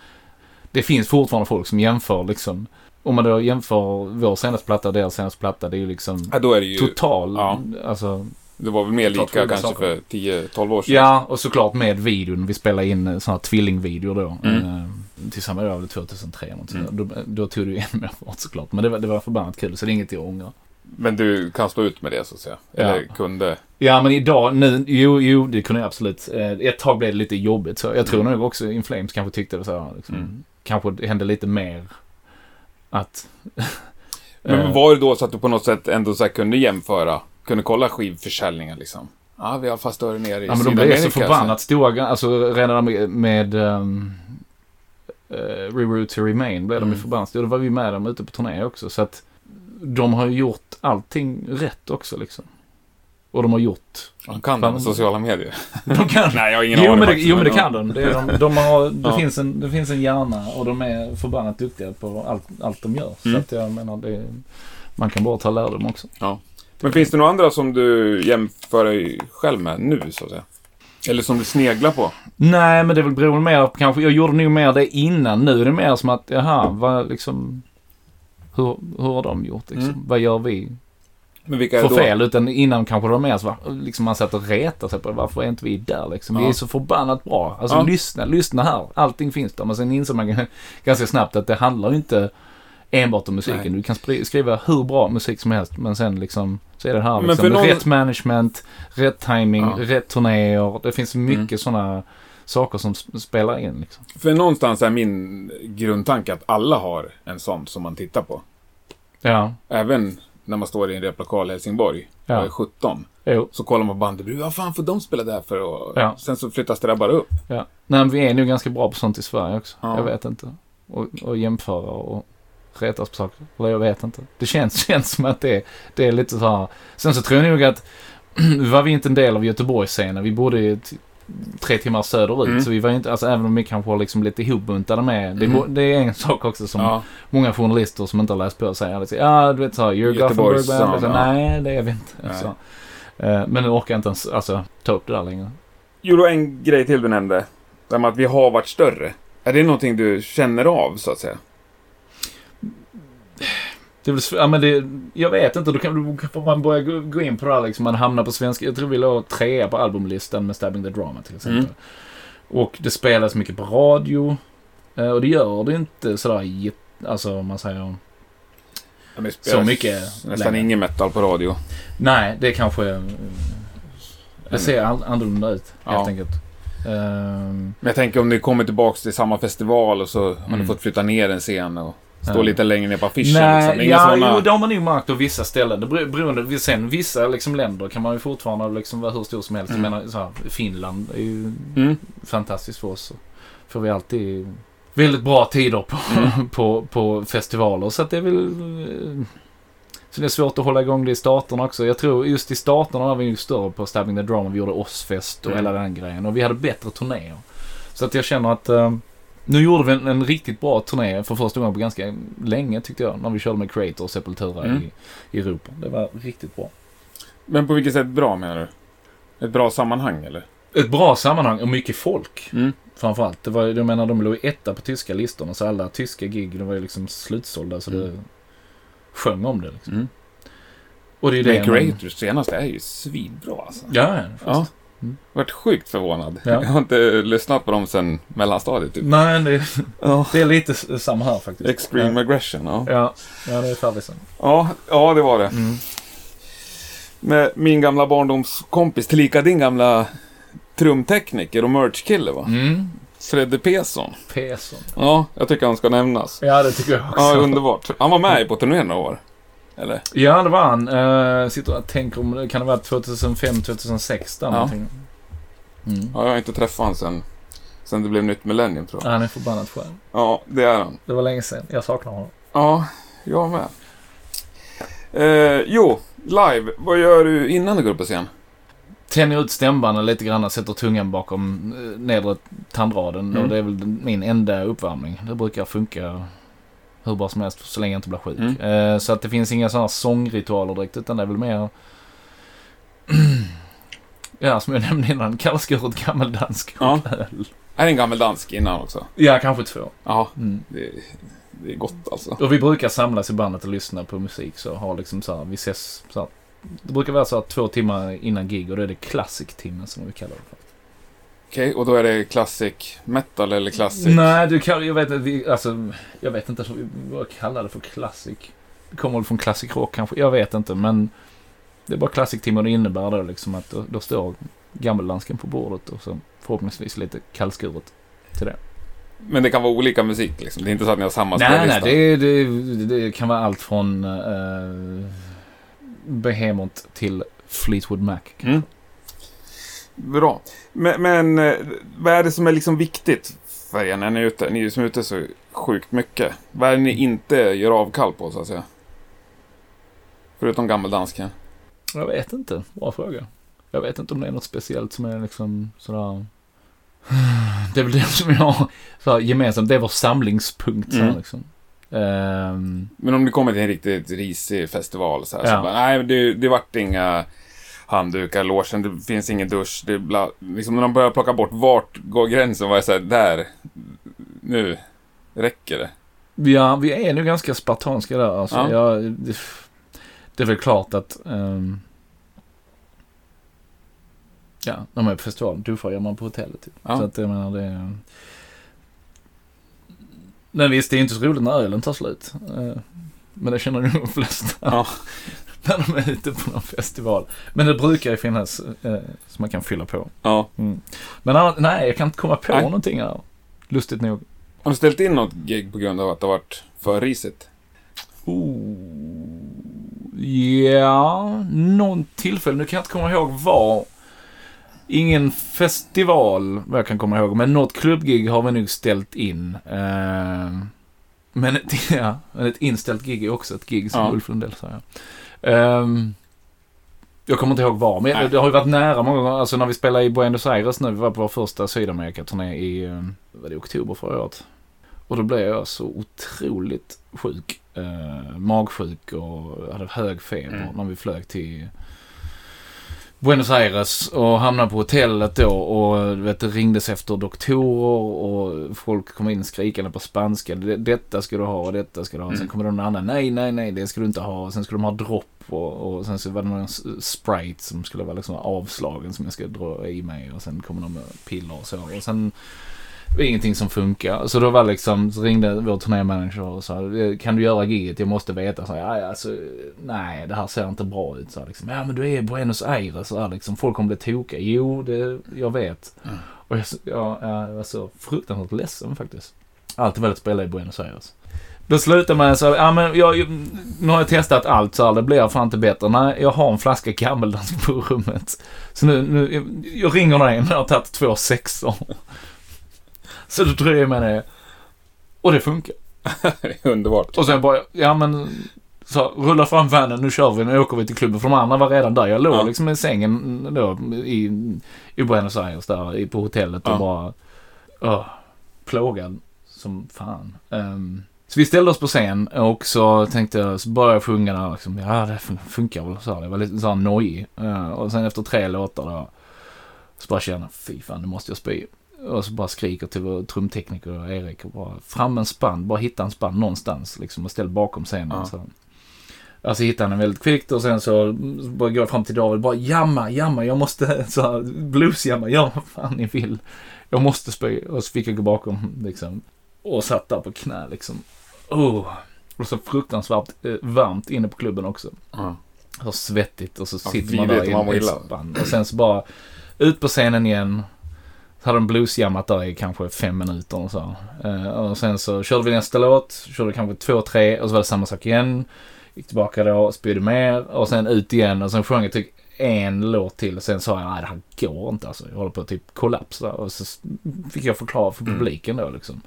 Det finns fortfarande folk som jämför liksom. Om man då jämför vår senaste platta och deras senaste platta, det är ju liksom Ja, är det ju... total... ja. Alltså, Det var väl mer lika kanske saker. för 10-12 år sedan. Ja, och såklart med videon. Vi spelade in eh, såna här tvillingvideor då. Mm. Eh, tillsammans då, väl 2003 eller något. Mm. då, då tog det ju ännu mer fart såklart. Men det var, det var förbannat kul, så det är inget jag ångrar. Men du kan stå ut med det så att säga? Ja. Eller kunde? Ja, men idag, nu, jo, jo, det kunde jag absolut. Eh, ett tag blev det lite jobbigt. Så jag tror nog också In Flames kanske tyckte det så liksom, Mm. Kanske det hände lite mer att... Men eh, var det då så att du på något sätt ändå så kunde jämföra? Kunde kolla skivförsäljningen liksom? Ja, vi har fast större nere i Ja, men de blev Sydamerika. så förbannat stora. Alltså redan med, med um, uh, Reroute to Remain blev de ju Mm. förbannat stora. Då var vi med dem ute på turné också. Så att de har gjort allting rätt också liksom. Och de har gjort... De kan de sociala medier. De kan... Nej, jag har ingen jo, aning men det, jo men det ja. kan de. Det, de, de har, det, Ja. finns en, det finns en hjärna och de är förbannat duktiga på allt, allt de gör. Mm. Så att jag menar, det, man kan bara ta lärdom också. Men finns det några andra som du jämför dig själv med nu så att säga? Eller som du sneglar på? Nej, men det väl beroende mer på kanske. Jag gjorde nog mer det innan. Nu är det mer som att, jaha, vad liksom... Hur, hur har de gjort liksom? Mm. Vad gör vi Men vilka för det fel? Utan innan kanske det var mer så, liksom man satt och retade sig på varför är inte vi där liksom? Vi Ja. är så förbannat bra. Alltså Ja. lyssna, lyssna här. Allting finns där. Men sen insåg man ganska snabbt att det handlar ju inte enbart om musiken. Nej. Du kan skriva hur bra musik som helst. Men sen liksom så är det här Men liksom, för någon- rätt management, rätt timing, Ja. rätt turnéer. Det finns mycket Mm. sådana saker som spelar in liksom. För någonstans är min grundtanke att alla har en sån som man tittar på. Ja, Även när man står i en replokal i Helsingborg och Ja. är 17. jo. Så kollar man på bandet. Vad fan får de spela där för? Och Ja. Sen så flyttas det där bara upp. Ja. Nej, men vi är nog ganska bra på sånt i Sverige också. Ja. Jag vet inte. Och, och jämföra och retas på saker. Eller jag vet inte. Det känns, känns som att det, det är lite så här. Sen så tror jag nog att var vi inte en del av Göteborgsscenen. Vi bodde tre timmar söderut. Mm. Så vi var inte, alltså även om vi kanske var liksom lite ihopbuntade med. Det, Mm. det är en sak också som Ja. många journalister som inte har läst på säger. Liksom, Ja, du vet så här, you're Gothenburg band. ja. Nej, det är vi inte. Så. Eh, Men nu orkar jag inte ens alltså, ta upp det där längre. Jo, då en grej till du nämnde. Det med att vi har varit större. Är det någonting du känner av, så att säga? Det är ja, men det, jag vet inte, då kan, då man börja gå, gå in på det här liksom. Man hamnar på svenska. Jag tror vi låg trea på albumlistan med Stabbing the Drama till exempel. Mm. Och det spelas mycket på radio. eh, Och det gör det inte sådär alltså om man säger. Ja, Så mycket Nästan längre. ingen metal på radio. Nej, det kanske... eh, Det ser all, annorlunda ut helt Ja. enkelt. Ehm, Men jag tänker om ni kommer tillbaks till samma festival och så har ni Mm. fått flytta ner en scen och stå Ja. lite längre ner på affischen. Nej, liksom. Det är inga ja, såna... jo, det har man nog märkt på vissa ställen. Det beroende, sen vissa liksom länder kan man ju fortfarande liksom vara hur stor som helst. Mm. Jag menar, så här, Finland är ju Mm. fantastiskt för oss. Får vi alltid väldigt bra tider på, Mm. på, på festivaler. Så att det är väl... eh, Så det är svårt att hålla igång det i staterna också. Jag tror just i staterna var vi ju större på Stabbing the Drum. Vi gjorde Ozzfest och Mm. hela den grejen. Och vi hade bättre turnéer. Så att jag känner att... eh, nu gjorde vi en, en riktigt bra turné för första gången på ganska länge tyckte jag. När vi körde med Creator och Sepultura Mm. i, i Europa. Det var riktigt bra. Men på vilket sätt bra menar du? Ett bra sammanhang eller? Ett bra sammanhang och mycket folk. Mm. Framförallt. Det var, jag menar, de låg etta på tyska listorna. Så alla tyska gig, de var ju liksom slutsålda. Så det Mm. sjöng om det. Liksom. Mm. Och det är ju Men det man- Creators senaste är ju svinbra alltså. Ja, ja. Ja. Mm. Varit sjukt förvånad. Ja. Jag har inte lyssnat på dem sedan mellanstadiet typ. Nej, det, Ja. det är lite samma här faktiskt. Extreme aggression, ja. Ja, ja det är färdigt ja. Ja, det var det. mm. Med min gamla barndomskompis, tillika din gamla trumtekniker och merch-kille va? mm. Fredde Pesson. Persson. Ja, jag tycker han ska nämnas. Ja, det tycker jag också. Ja, underbart. Han var med på turnén några år. Eller? Ja, det var han. Uh, sitter och tänker om det kan det vara 2005, 2006 där Ja. någonting. Mm. Ja, jag har inte träffat honom sen, sen det blev nytt millennium tror jag. Han är förbannat skön. Ja, det är han. Det var länge sedan. Jag saknar honom. Ja, jag med. Eh, jo, live. Vad gör du innan du går upp på scen? Tänjer ut stämbanden lite grann, sätter tungan bakom eh, nedre tandraden. Mm. Och det är väl min enda uppvärmning. Det brukar funka hur bra som helst så länge jag inte blir sjuk. Mm. Eh, så att det finns inga sådana sångritualer direkt utan det är väl mer Ja, som jag nämnde innan, kallskuret gammeldansk Ja. öl. Är det en gammeldansk innan också? Ja, kanske två. Ja, Mm. det, det är gott alltså. Och vi brukar samlas i bandet och lyssna på musik så har liksom så här, vi ses så här, Det brukar vara så här två timmar innan gig och då är det classic-timmen som vi kallar det för. Okej, och då är det classic metal eller classic? Nej, du kan, jag vet inte, vi, alltså, jag vet inte vad vi kallar det för classic. Det kommer väl från classic rock kanske, jag vet inte men det är bara classic timme och det innebär då liksom att då, då står gammeldansken på bordet och så förhoppningsvis lite kallskuret till det. Men det kan vara olika musik liksom? Det är inte så att ni har samma Nej, nej, spellista? det, det, det kan vara allt från uh, Behemoth till Fleetwood Mac. Mm. Bra. Men, men eh, vad är det som är liksom viktigt för er när ni är ute? Ni som är ute så sjukt mycket. Vad är det ni inte gör avkall på så att säga? Förutom gammeldansken. Jag vet inte, bra fråga. Jag vet inte om det är något speciellt som är liksom sådär... Det är väl det som jag har så gemensamt, det är vår samlingspunkt. Så här, Mm. liksom. Ehm, Men om ni kommer till en riktigt risig festival så här, Ja. så bara, nej det, det vart inga handdukar i logen, det finns ingen dusch, det bla, liksom när de börjar plocka bort, vart går gränsen? Är så här, där, nu, räcker det? ja, vi är nog ganska spartanska där. Alltså, Ja. jag, det, det är väl klart att... ehm, ja, när man är på festivalen, duschar gör man på hotellet. Typ. Ja. Så att jag menar det... är- Men visst, det är inte så roligt när ölen tar slut. Eh, Men det känner nog de flesta. Ja. när de är ute på någon festival. Men det brukar ju finnas eh, som man kan fylla på. Ja. Mm. Men nej, jag kan inte komma på Nej. någonting här. Lustigt nog. Har du ställt in något gig på grund av att det har varit för risigt? Oh, ja, någon tillfälle. Nu kan jag inte komma ihåg var. Ingen festival, vad jag kan komma ihåg. Men något klubbgig har vi nog ställt in. Eh, men, ett, ja, men ett inställt gig är också ett gig, som Ja. Ulf Lundell säger. Ehm, jag kommer inte ihåg var, men Nej. det har ju varit nära många gånger. Alltså när vi spelade i Buenos Aires nu, vi var på vår första Sydamerika-turné i, eh, var det oktober förra året. Och då blev jag så otroligt sjuk. Eh, magsjuk och hade hög feber Mm. när vi flög till Buenos Aires och hamnade på hotellet då och vet, det ringdes efter doktorer och folk kom in skrikande på spanska. "Det- Detta ska du ha och detta ska du ha. Sen Mm. kommer någon annan. Nej, nej, nej, det ska du inte ha. Och sen skulle de ha dropp och, och sen så var det någon sprite som skulle vara liksom avslagen som jag ska dra i mig. Och sen kommer de med piller och så. Och sen det var ingenting som funkar. Så då var liksom, så ringde vår turnémanager och sa, kan du göra giget? Jag måste veta. Så, ja, alltså, nej, det här ser inte bra ut. Så, liksom, ja, men du är i Buenos Aires. Så, liksom, folk kommer bli tokiga. Jo, det, jag vet. Mm. Och jag, ja, jag var så fruktansvärt ledsen faktiskt. Alltid velat spela i Buenos Aires. Då slutar man så, ja men jag, nu har jag testat allt så här, det blir fan inte bättre. Nej, jag har en flaska gammeldans på rummet. Så nu, nu jag, jag ringer dig när jag har tagit två sexor. Så då dröjer jag med det. Och det funkar. Underbart. Och sen bara, ja men, så rulla fram vanen, nu kör vi, nu åker vi till klubben. För de andra var redan där. Jag låg Ja. liksom i sängen då i, i Buenos Aires där i- på hotellet och Ja. bara, öh, plågad som fan. Ehm, så vi ställde oss på scen och så tänkte jag, så började jag sjunga där liksom, ja det fun- funkar väl så här. Det var lite så här nojig. Eh, och sen efter tre låtar då, så bara känner jag, fy fan nu måste jag spy. Och så bara skriker till vår trumtekniker Erik och bara fram en spann, bara hitta en spann någonstans liksom och ställ bakom scenen. Ja. Så. Alltså hittade han den väldigt kvickt och sen så bara går jag fram till David bara jamma, jamma, jag måste så här bluesjamma, gör vad fan ni vill. Jag måste spy. Och så fick jag gå bakom liksom. Och satt där på knä liksom. Oh. Och så fruktansvärt eh, varmt inne på klubben också. Ja. Så svettigt och så Ja, sitter man där i illa. spann. Och sen så bara ut på scenen igen. Så hade de bluesjammat där i kanske fem minuter och så. Eh, och sen så körde vi nästa låt. Körde kanske två, tre och så var det samma sak igen. Gick tillbaka då, spydde mer och sen ut igen och sen sjöng jag typ en låt till och sen sa jag nej det här går inte alltså. Jag håller på att typ kollapsa och så fick jag förklara för Mm. publiken då liksom.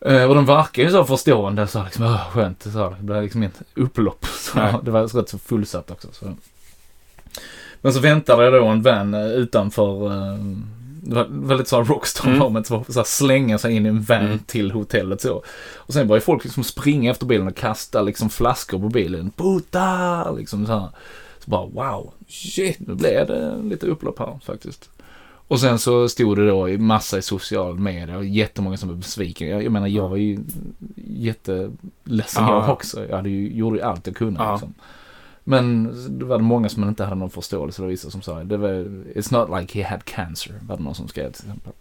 Eh, och de verkar ju så förstående så liksom, "Åh, skönt. Så det blev liksom ett upplopp. Så det var rätt så fullsatt också. Så. Men så väntade jag då en van eh, utanför, eh, det var väldigt så här rockstar Mm. moment. Så, här, slänga sig in i en van Mm. till hotellet så. Och sen började folk liksom springa efter bilen och kasta liksom flaskor på bilen. Puta! Liksom så här. Så bara wow. Shit. Nu blev det lite upplopp här faktiskt. Och sen så stod det då i massa i social media och jättemånga som var besvikna. Jag, jag menar jag var ju jätteledsen Ja. jag också. Jag hade ju, gjorde ju allt jag kunde. Liksom. Men det var det många som inte hade någon förståelse. Det var vissa som sa det var It's not like he had cancer. Var det någon som skrev till exempel.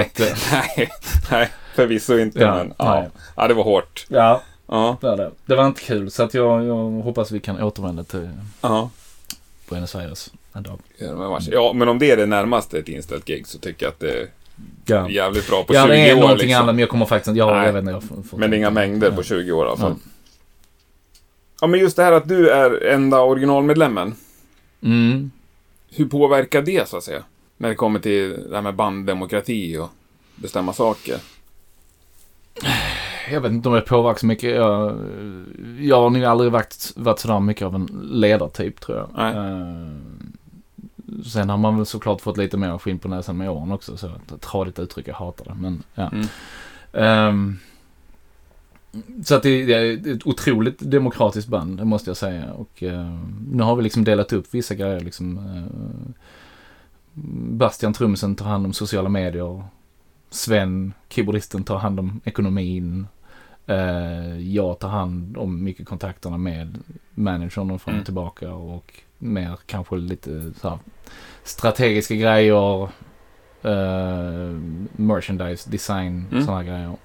Att, eh, nej, nej, förvisso inte. Ja, men ja. ja, det var hårt. ja, Ja, det var det. Det var inte kul. Så att jag, jag hoppas vi kan återvända till ja. Buenos Aires en dag. Ja, men Ja, om det är det närmaste ett inställt gig så tycker jag att det Ja, jävligt bra på ja 20 det är år. någonting Liksom. annat men jag kommer faktiskt. Ja, Nej. jag vet inte. Jag får, får Men inga mängder på Ja. 20 år i alla fall. Ja. Men just det här att du är enda originalmedlemmen. Mm. Hur påverkar det så att säga? När det kommer till det här med banddemokrati och bestämma saker. Jag vet inte om jag påverkar så mycket. Jag, jag har nog aldrig varit, varit sådär mycket av en ledartyp tror jag. Nej. Eh, sen har man väl såklart fått lite mer skinn på näsan med åren också. Så ett tradigt uttryck, jag hatar det. Men ja. Mm. Ehm, så att det, det är ett otroligt demokratiskt band, det måste jag säga. Och eh, nu har vi liksom delat upp vissa grejer. Liksom, eh, Bastian Trummisen tar hand om sociala medier. Sven, keyboardisten, tar hand om ekonomin. Eh, jag tar hand om mycket kontakterna med managern och fram och Mm. tillbaka. Och mer kanske lite så här, strategiska grejer. Eh, merchandise, design, Mm. sådana grejer.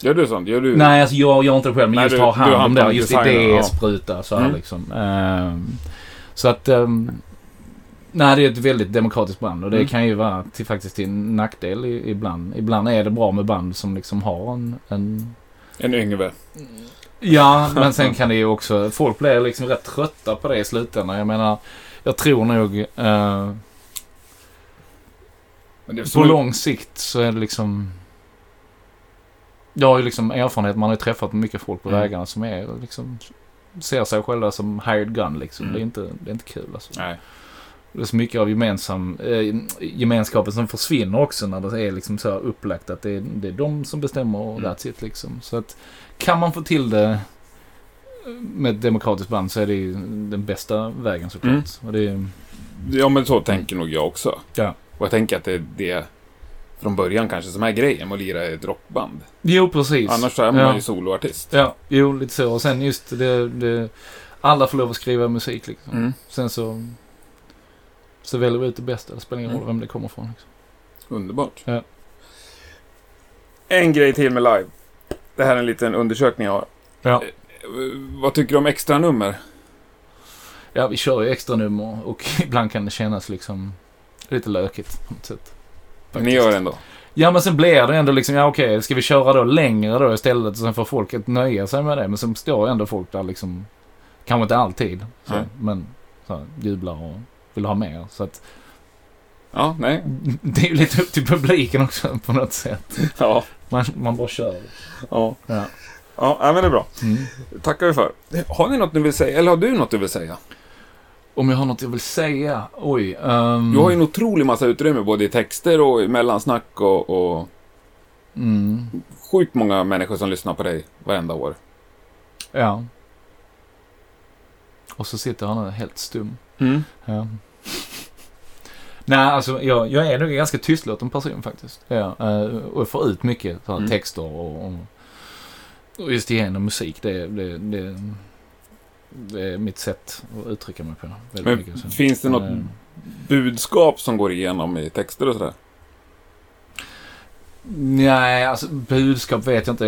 Gör du sånt? Gör du? Nej, alltså jag gör inte det själv, men Nej, just du- du hand om det. Just idéspruta så här Mm. liksom. Ehm, så att... ehm, nej, det är ett väldigt demokratiskt band och det Mm. kan ju vara till, faktiskt till nackdel ibland. Ibland är det bra med band som liksom har en... en En Yngve. ja, men sen kan det ju också... Folk blir liksom rätt trötta på det i slutändan. Jag menar, jag tror nog... eh, på lång sikt så är det liksom... Jag har ju liksom erfarenhet, man har ju träffat mycket folk på Mm. vägarna som är liksom... Ser sig själva som hired gun liksom. Mm. Det, är inte, det är inte kul alltså. Nej. Det är så mycket av gemensam, eh, gemenskapen som försvinner också när det är liksom så upplagt att det är, det är de som bestämmer och Mm. that's it liksom. Så att kan man få till det med ett demokratiskt band så är det ju den bästa vägen såklart. Mm. Och det är, Ja, men så tänker nog jag också. Ja. Och jag tänker att det är det från början kanske som är grejen med att lira i ett rockband. jo, precis. Annars är man Ja. ju soloartist. Ja, jo, lite så. Och sen just det, det alla får lov att skriva musik liksom. Mm. Sen så, så väljer vi ut det bästa. Det spelar ingen Mm. roll vem det kommer ifrån. Liksom. Underbart. Ja. En grej till med live. Det här är en liten undersökning jag har. Ja. Eh, Vad tycker du om extra nummer? ja, vi kör ju extra nummer och ibland kan det kännas liksom lite lökigt på något sätt. Ni gör det ändå? Ja, men sen blir det ändå liksom, ja okej, ska vi köra då längre då istället och sen får folk att nöja sig med det. Men sen står ändå folk där liksom, kanske inte alltid, så, men så här, jublar och vill ha mer. Så att Ja, nej. det är ju lite upp till publiken också på något sätt. Ja. Man, man bara kör. Ja. Ja. Ja, ja, men det är bra. Mm. tackar vi för. Har ni något ni vill säga? Eller har du något du vill säga? Om jag har något jag vill säga? Oj. ehm, Du har ju en otrolig massa utrymme både i texter och i mellansnack och, och Mm, sjukt många människor som lyssnar på dig varenda år. ja. Och så sitter han helt stum. Mm. Ja. Nej, alltså jag, jag är nog en ganska tystlåten person faktiskt. Ja, eh, och får ut mycket här, Mm. texter och, och, och just igenom musik. Det, det, det, det är mitt sätt att uttrycka mig på. Men mycket, finns det något Eh, budskap som går igenom i texter och sådär? Nej, alltså budskap vet jag inte.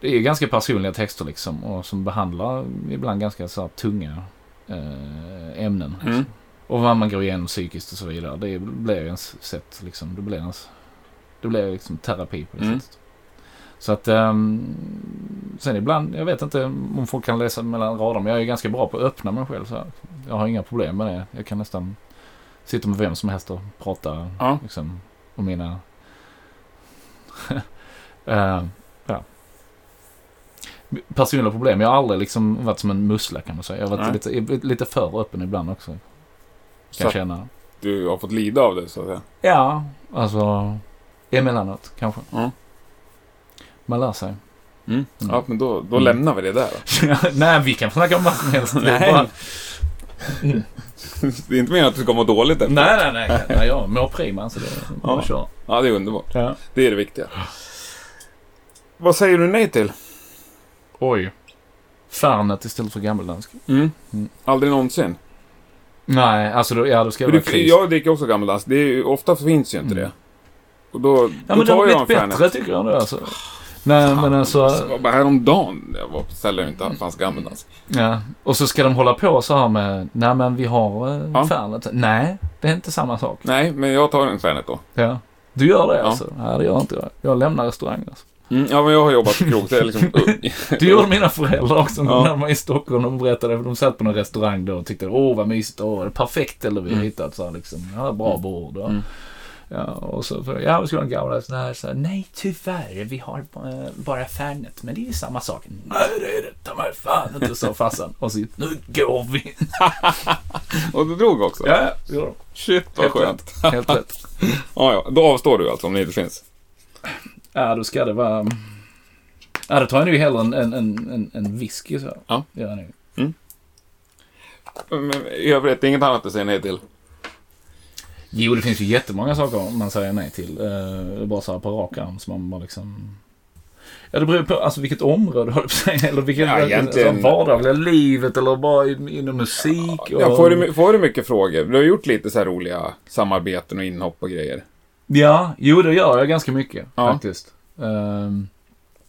Det är ganska personliga texter liksom och som behandlar ibland ganska så tunga eh, ämnen. Mm. Och vad man går igenom psykiskt och så vidare. Det blir ens sätt liksom. Det blir ens... Det blir liksom terapi på det Mm. sättet. Så att... ehm, sen ibland, jag vet inte om folk kan läsa mellan raderna, men jag är ganska bra på att öppna mig själv så. Jag har inga problem med det. Jag kan nästan sitta med vem som helst och prata Ja. liksom om mina... Eh, ja. Personliga problem. Jag har aldrig liksom varit som en mussla kan man säga. Jag har varit Nej. lite, lite för öppen ibland också. Så kan jag att känna. du har fått lida av det så att säga. Ja, alltså emellanåt kanske. Ja. Man lär sig. Mm. Mm. Ja, men då, då Mm. lämnar vi det där. Nej, vi kan snacka om vad som helst. Det är Nej. bara- Det är inte meningen att du ska må dåligt efter. nej, nej, nej. nej jag mår prima så det Ja. köra. Ja, det är underbart. Ja. Det är det viktiga. Vad säger du nej till? Oj. Fernet istället för gammeldansk. Mm. Mm. Aldrig någonsin. Nej, alltså då, ja, då ska För vara kris. jag dricker också gammeldansk. Det ofta finns ju inte Mm. det. Och då, ja, då men tar de jag har blivit bättre tycker jag nu alltså. Nej, men Det alltså. var bara häromdagen jag var på där det inte fanns gammeldansk. Ja. Och så ska de hålla på så här med, nej men vi har eh, Ja. Fernet. Nej, det är inte samma sak. Nej, men jag tar en Fernet då. Ja. Du gör det alltså? Nej, det gör inte jag. Jag lämnar restaurangen alltså. Mm, ja, men jag har jobbat på krog. Det är liksom... Det gjorde mina föräldrar också Ja. när de var i Stockholm. De berättade, för de satt på någon restaurang då och tyckte åh vad mysigt, åh det är perfekt eller vi har Mm. hittat så här, liksom, ja, bra bord. Och, Mm. Ja, och så, för, ja vi ska en gamla sån här, så nej tyvärr, vi har eh, bara Fernet, men det är ju samma sak. Nej det är det, ta mig fan inte, sa farsan. Och så, nu går vi. Och du drog också? Ja, ja, gjorde Shit, vad Helt skönt. de. Helt rätt. Ja, ja. Då avstår du alltså om det inte finns. Ja, då ska det vara... Ja, då tar jag nog hellre en, en, en, en, whisky så. Ja. Gör jag nog. Men i övrigt, inget annat att säga nej till. Jo, det finns ju jättemånga saker man säger nej till. Eh, bara så här på rak arm som man bara liksom... Ja, det beror på alltså, vilket område har du på sig. Eller vilket Ja, egentligen- alltså, vardagliga livet eller bara in- inom musik. Och... Ja, får, du, får du mycket frågor? Du har gjort lite så här roliga samarbeten och inhopp och grejer. Ja, jo det gör jag ganska mycket Ja. faktiskt. Ehm,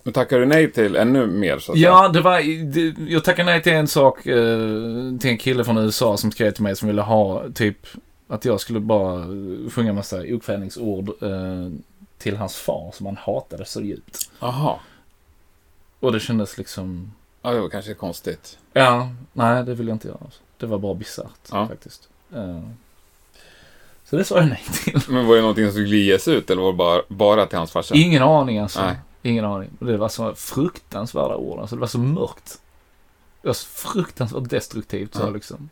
Men tackar du nej till ännu mer så att säga? Ja, det var, det, jag tackade nej till en sak, eh, till en kille från USA som skrev till mig som ville ha typ att jag skulle bara sjunga massa okvädningsord eh, till hans far som han hatade så djupt. Jaha. Och det kändes liksom, Ja, det var kanske konstigt. ja, nej det vill jag inte göra. Det var bara bisarrt Ja. faktiskt. Eh, så det sa jag nej till. Men var det någonting som skulle ges ut eller var det bara, bara till hans farsa? Ingen aning alltså. Nej. Ingen aning. Det var så fruktansvärda ord. Alltså det var så mörkt. Det var så fruktansvärt destruktivt så Ja. liksom.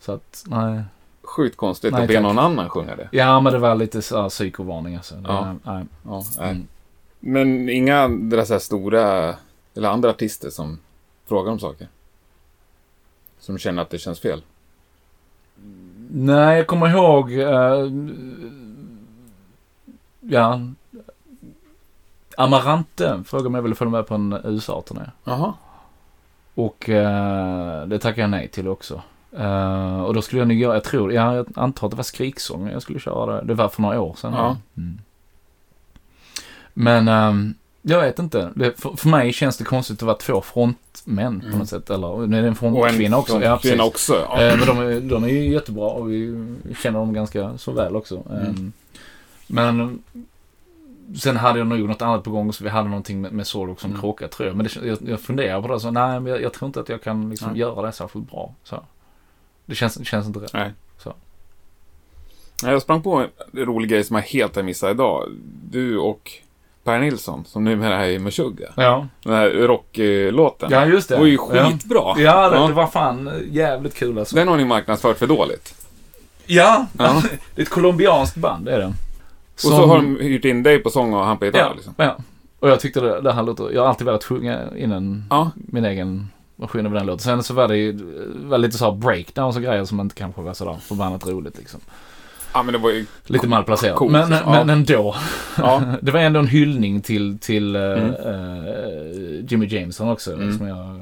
Så att, nej. Sjukt konstigt Nej, att be någon annan sjunga det. Ja, men det var lite så här psykovarning alltså. Ja. nej. Ja, nej. Mm. Men inga andra så här stora, eller andra artister som frågar om saker? Som känner att det känns fel? Nej, jag kommer ihåg... eh, ja. Amarante frågade mig väl att följa med på en USA-turné. Jaha. Och eh, det tackade jag nej till också. Eh, och då skulle jag nog göra, jag tror, ja, jag antar att det var skriksång jag skulle köra det. Det var för några år sedan. Ja. Mm. Men ehm, jag vet inte. Det, för, för mig känns det konstigt att vara två frontmän på Mm. något sätt. Eller nu är det en frontkvinna också. Ja, kvinna också. Ja. Eh, men de, är- de är ju jättebra och vi känner dem ganska så väl också. Mm. Ehm, Men sen hade jag nog något annat på gång så vi hade någonting med, med Solok som Mm. krockade tror jag. Men det, jag, jag funderar på det så nej men jag, jag tror inte att jag kan liksom göra det särskilt bra. Så. Det känns, det känns inte rätt. Nej. Så. Nej, Jag sprang på en rolig grej som jag helt har missat idag. Du och Per Nilsson, som numera är i Meshuggah. Ja, Den här rocklåten. ja just det. Det var ju skitbra. Ja, det, Ja. det var fan jävligt kul alltså. Den har ni marknadsfört för dåligt. Ja, Ja. det är ett colombianskt band det är det. Och så har de hyrt in dig på sång och han på gitarr ja, liksom. ja. Och jag tyckte det, det här låter, jag har alltid velat sjunga innan Ja. min egen version av den låten. Sen så var det ju var lite så breakdowns och grejer som inte kanske var sådär förbannat roligt liksom. Ja, men det var ju... Lite malplacerat. Coolt, men, ja. men ändå. Ja. det var ändå en hyllning till, till eh, Mm. eh, Jimmy Jameson också. Mm. Som jag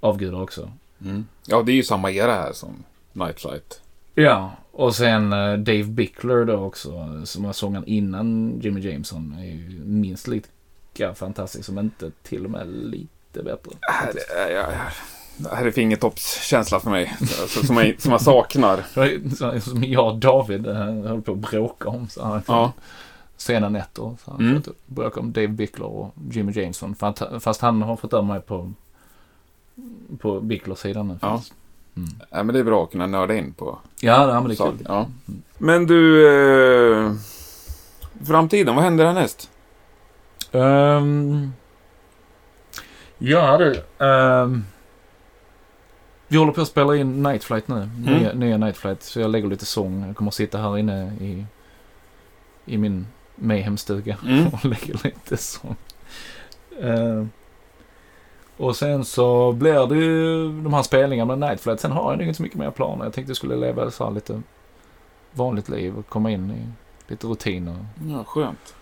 avgudar också. Mm. Ja, det är ju samma era här som Nightflight. Ja, och sen eh, Dave Bickler då också. Som var sångaren innan Jimmy Jameson. Är ju minst lika fantastisk som inte till och med lite bättre. Det här, är- ja, ja. det här är fingertoppskänsla för mig. Alltså, som, jag, som jag saknar. Som jag och David eh, höll på att bråka om. Så här, Ja. Sena nätter. Så här, Mm. Bråka om Dave Bickler och Jimmy Jameson. Fast, fast han har fått över mig på, på Bicklers-sidan nu. Ja. Mm. ja, men det är bra att kunna nörda in på Ja, ja, men det är kul. Ja. Men du, eh, framtiden, vad händer härnäst? Um, ja du. ehm, Vi håller på att spela in Night Flight nu. Nya, nya Night Flight. Så jag lägger lite sång. Jag kommer att sitta här inne i, i min Mayhem-stuga Mm. och lägger lite sång. Eh, och sen så blir det ju de här spelningarna med Night Flight. Sen har jag nog inte så mycket mer planer. Jag tänkte jag skulle leva så lite vanligt liv och komma in i lite rutiner. Ja, skönt.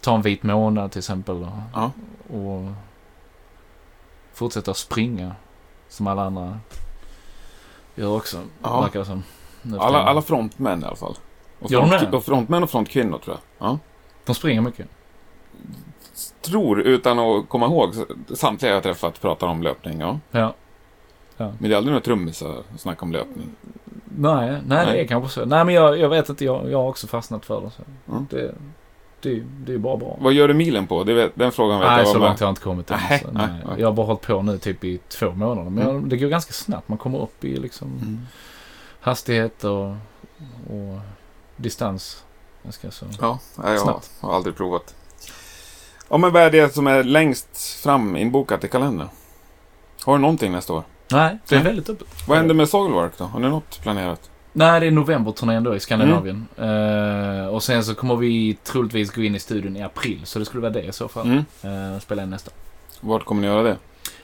Ta en vit månad till exempel. Och, Ja. och fortsätta springa som alla andra gör också. Ja. Verkar det som. Alla, alla frontmän i alla fall. Och, front, det? och frontmän och frontkvinnor tror jag. Ja. De springer mycket. Tror, utan att komma ihåg, samtliga jag träffat pratar om löpning. Ja. Ja. Men det är aldrig några trummisar som snackar om löpning. Nej, nej, Nej. det är kanske så. Nej men jag, jag vet inte, jag, jag har också fastnat för det. Så. Mm. Det, det, det är bara bra. Vad gör du milen på? Det den frågan vet Nej, jag. så vad man- långt har jag inte kommit än. Nej, så, nej, nej. nej. Jag har bara hållit på nu typ i två månader. Men Mm. jag, det går ganska snabbt. Man kommer upp i liksom Mm. hastighet och, och distans. Ganska så. Ja, nej, jag Snabbt. har aldrig provat. Ja, men vad är det som är längst fram inbokat i kalendern? Har du någonting nästa år? Nej, det är Nej. väldigt öppet. Vad händer med Soilwork då? Har ni något planerat? Nej, det är novemberturnén då i Skandinavien. Mm. Eh, och sen så kommer vi troligtvis gå in i studion i april. Så det skulle vara det i så fall. Mm. Eh, spela in nästa. Vart kommer ni göra det?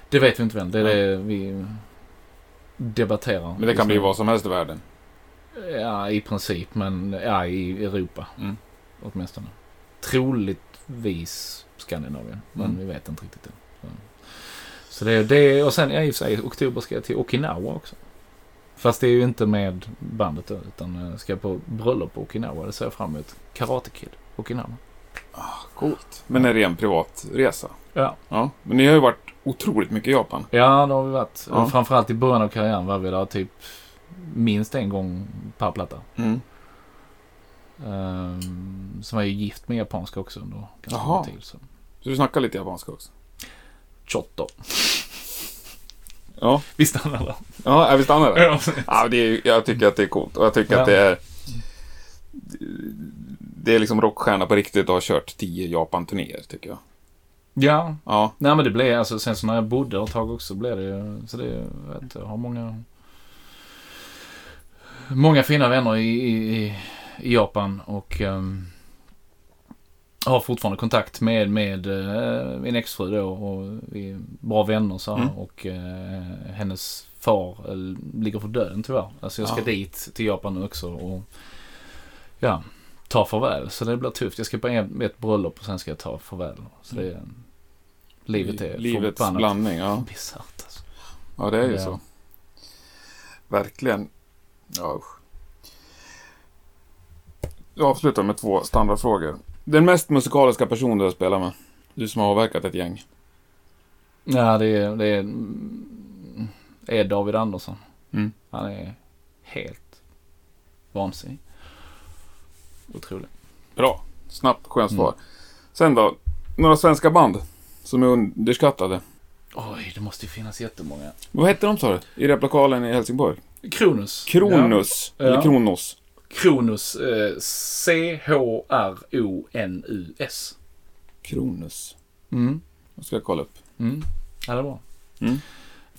Det vet vi inte väl. Det är det vi debatterar. Men det kan bli vad som helst i världen. Ja, i princip. Men ja, i Europa Mm. åtminstone. Troligtvis Skandinavien. Men Mm. vi vet inte riktigt än. Så, så det är det. Och sen ja, i och för sig, oktober ska jag till Okinawa också. Fast det är ju inte med bandet då. Utan jag ska på bröllop på Okinawa. Det ser jag fram emot. Karate Kid. Okinawa. Coolt. Men en ren privatresa. Ja. Ja. Men ni har ju varit otroligt mycket i Japan. Ja, det har vi varit. Ja. Framförallt i början av karriären var vi där typ minst en gång per platta. Mm. Um, som var ju gift med japanska också under ganska lång tid. Så. Så du snackar lite japanska också? Chotto. Ja. Vi stannar där. Ja, vi stannar där? Ja. Det är, jag tycker att det är coolt. Och jag tycker Ja. att det är... Det är liksom rockstjärna på riktigt och har kört tio Japan-turnéer, tycker jag. ja. Ja. Nej men det blev alltså sen så när jag bodde ett tag också blev det så det, vet jag har många många fina vänner i, i, i- Japan och ehm, har fortfarande kontakt med, med eh, min exfru då och vi är bra vänner så här, Mm. och eh, hennes far eh, ligger för döden tyvärr. Alltså jag ska Ja. dit till Japan nu också och ja, ta farväl. Så det blir tufft. Jag ska på en- ett bröllop och sen ska jag ta farväl. Så det är, livet är Livets förbannat blandning, ja. bisarrt alltså. Ja, det är ju Ja. så. Verkligen. Ja, usch. Jag avslutar med två standardfrågor. Den mest musikaliska person du har spelat med? Du som har avverkat ett gäng. Ja, det är, det är, mm, är David Andersson. Mm. Han är helt vansinnig. Otrolig. Bra. Snabbt, skönt svar. Mm. Sen då? Några svenska band som är underskattade. Oj, det måste ju finnas jättemånga. Vad hette de sa du? I replokalen i Helsingborg? Kronus. Kronus. Ja. Eller. Kronos. Kronus. Eh, C-H-R-O-N-U-S. Kronus. Mm. Det ska jag kolla upp. Mm. Ja, det är bra. Mm.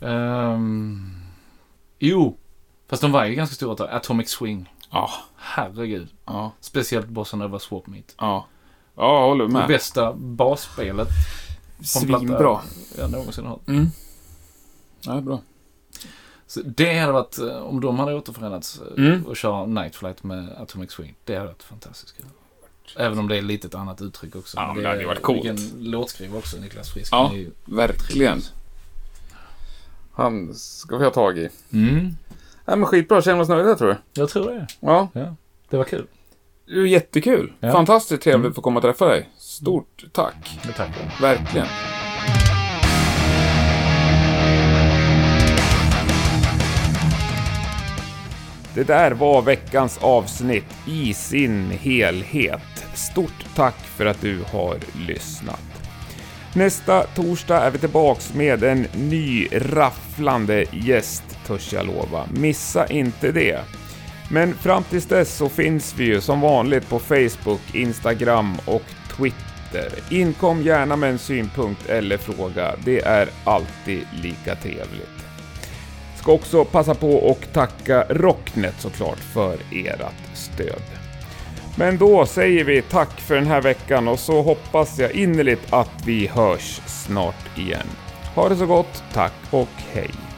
Ehm, jo, fast de var ju ganska stora tag. Atomic Swing. Ja. Herregud. Ja. Speciellt Bossa Nova Swap Meet. Ja. Ja, jag håller Det med. bästa basspelet Svinbra. jag någonsin har hört. Mm. Ja, bra. Så det hade varit, eh, om de hade återförenats eh, Mm. och köra Night Flight med Atomic Swing. Det hade varit fantastiskt kul. Även om det är lite ett annat uttryck också. Ja, men det hade ju varit coolt. Vilken låtskrivare också, Niklas Frisk. Ja. Verkligen. Han ska vi ha tag i. Mm, Nej, men skitbra. Känner vi oss nöjda tror du? jag tror det. Ja. Det var kul. Det är jättekul. Ja. Fantastiskt trevligt Mm. att få komma och träffa dig. Stort tack. Det tackar jag. Verkligen. Det där var veckans avsnitt i sin helhet. Stort tack för att du har lyssnat. Nästa torsdag är vi tillbaks med en ny rafflande gäst, törs jag lova. Missa inte det. Men fram tills dess så finns vi ju som vanligt på Facebook, Instagram och Twitter. Inkom gärna med en synpunkt eller fråga. Det är alltid lika trevligt. Ska också passa på och tacka Rocknet såklart för ert stöd. Men då säger vi tack för den här veckan och så hoppas jag innerligt att vi hörs snart igen. Ha det så gott, tack och hej!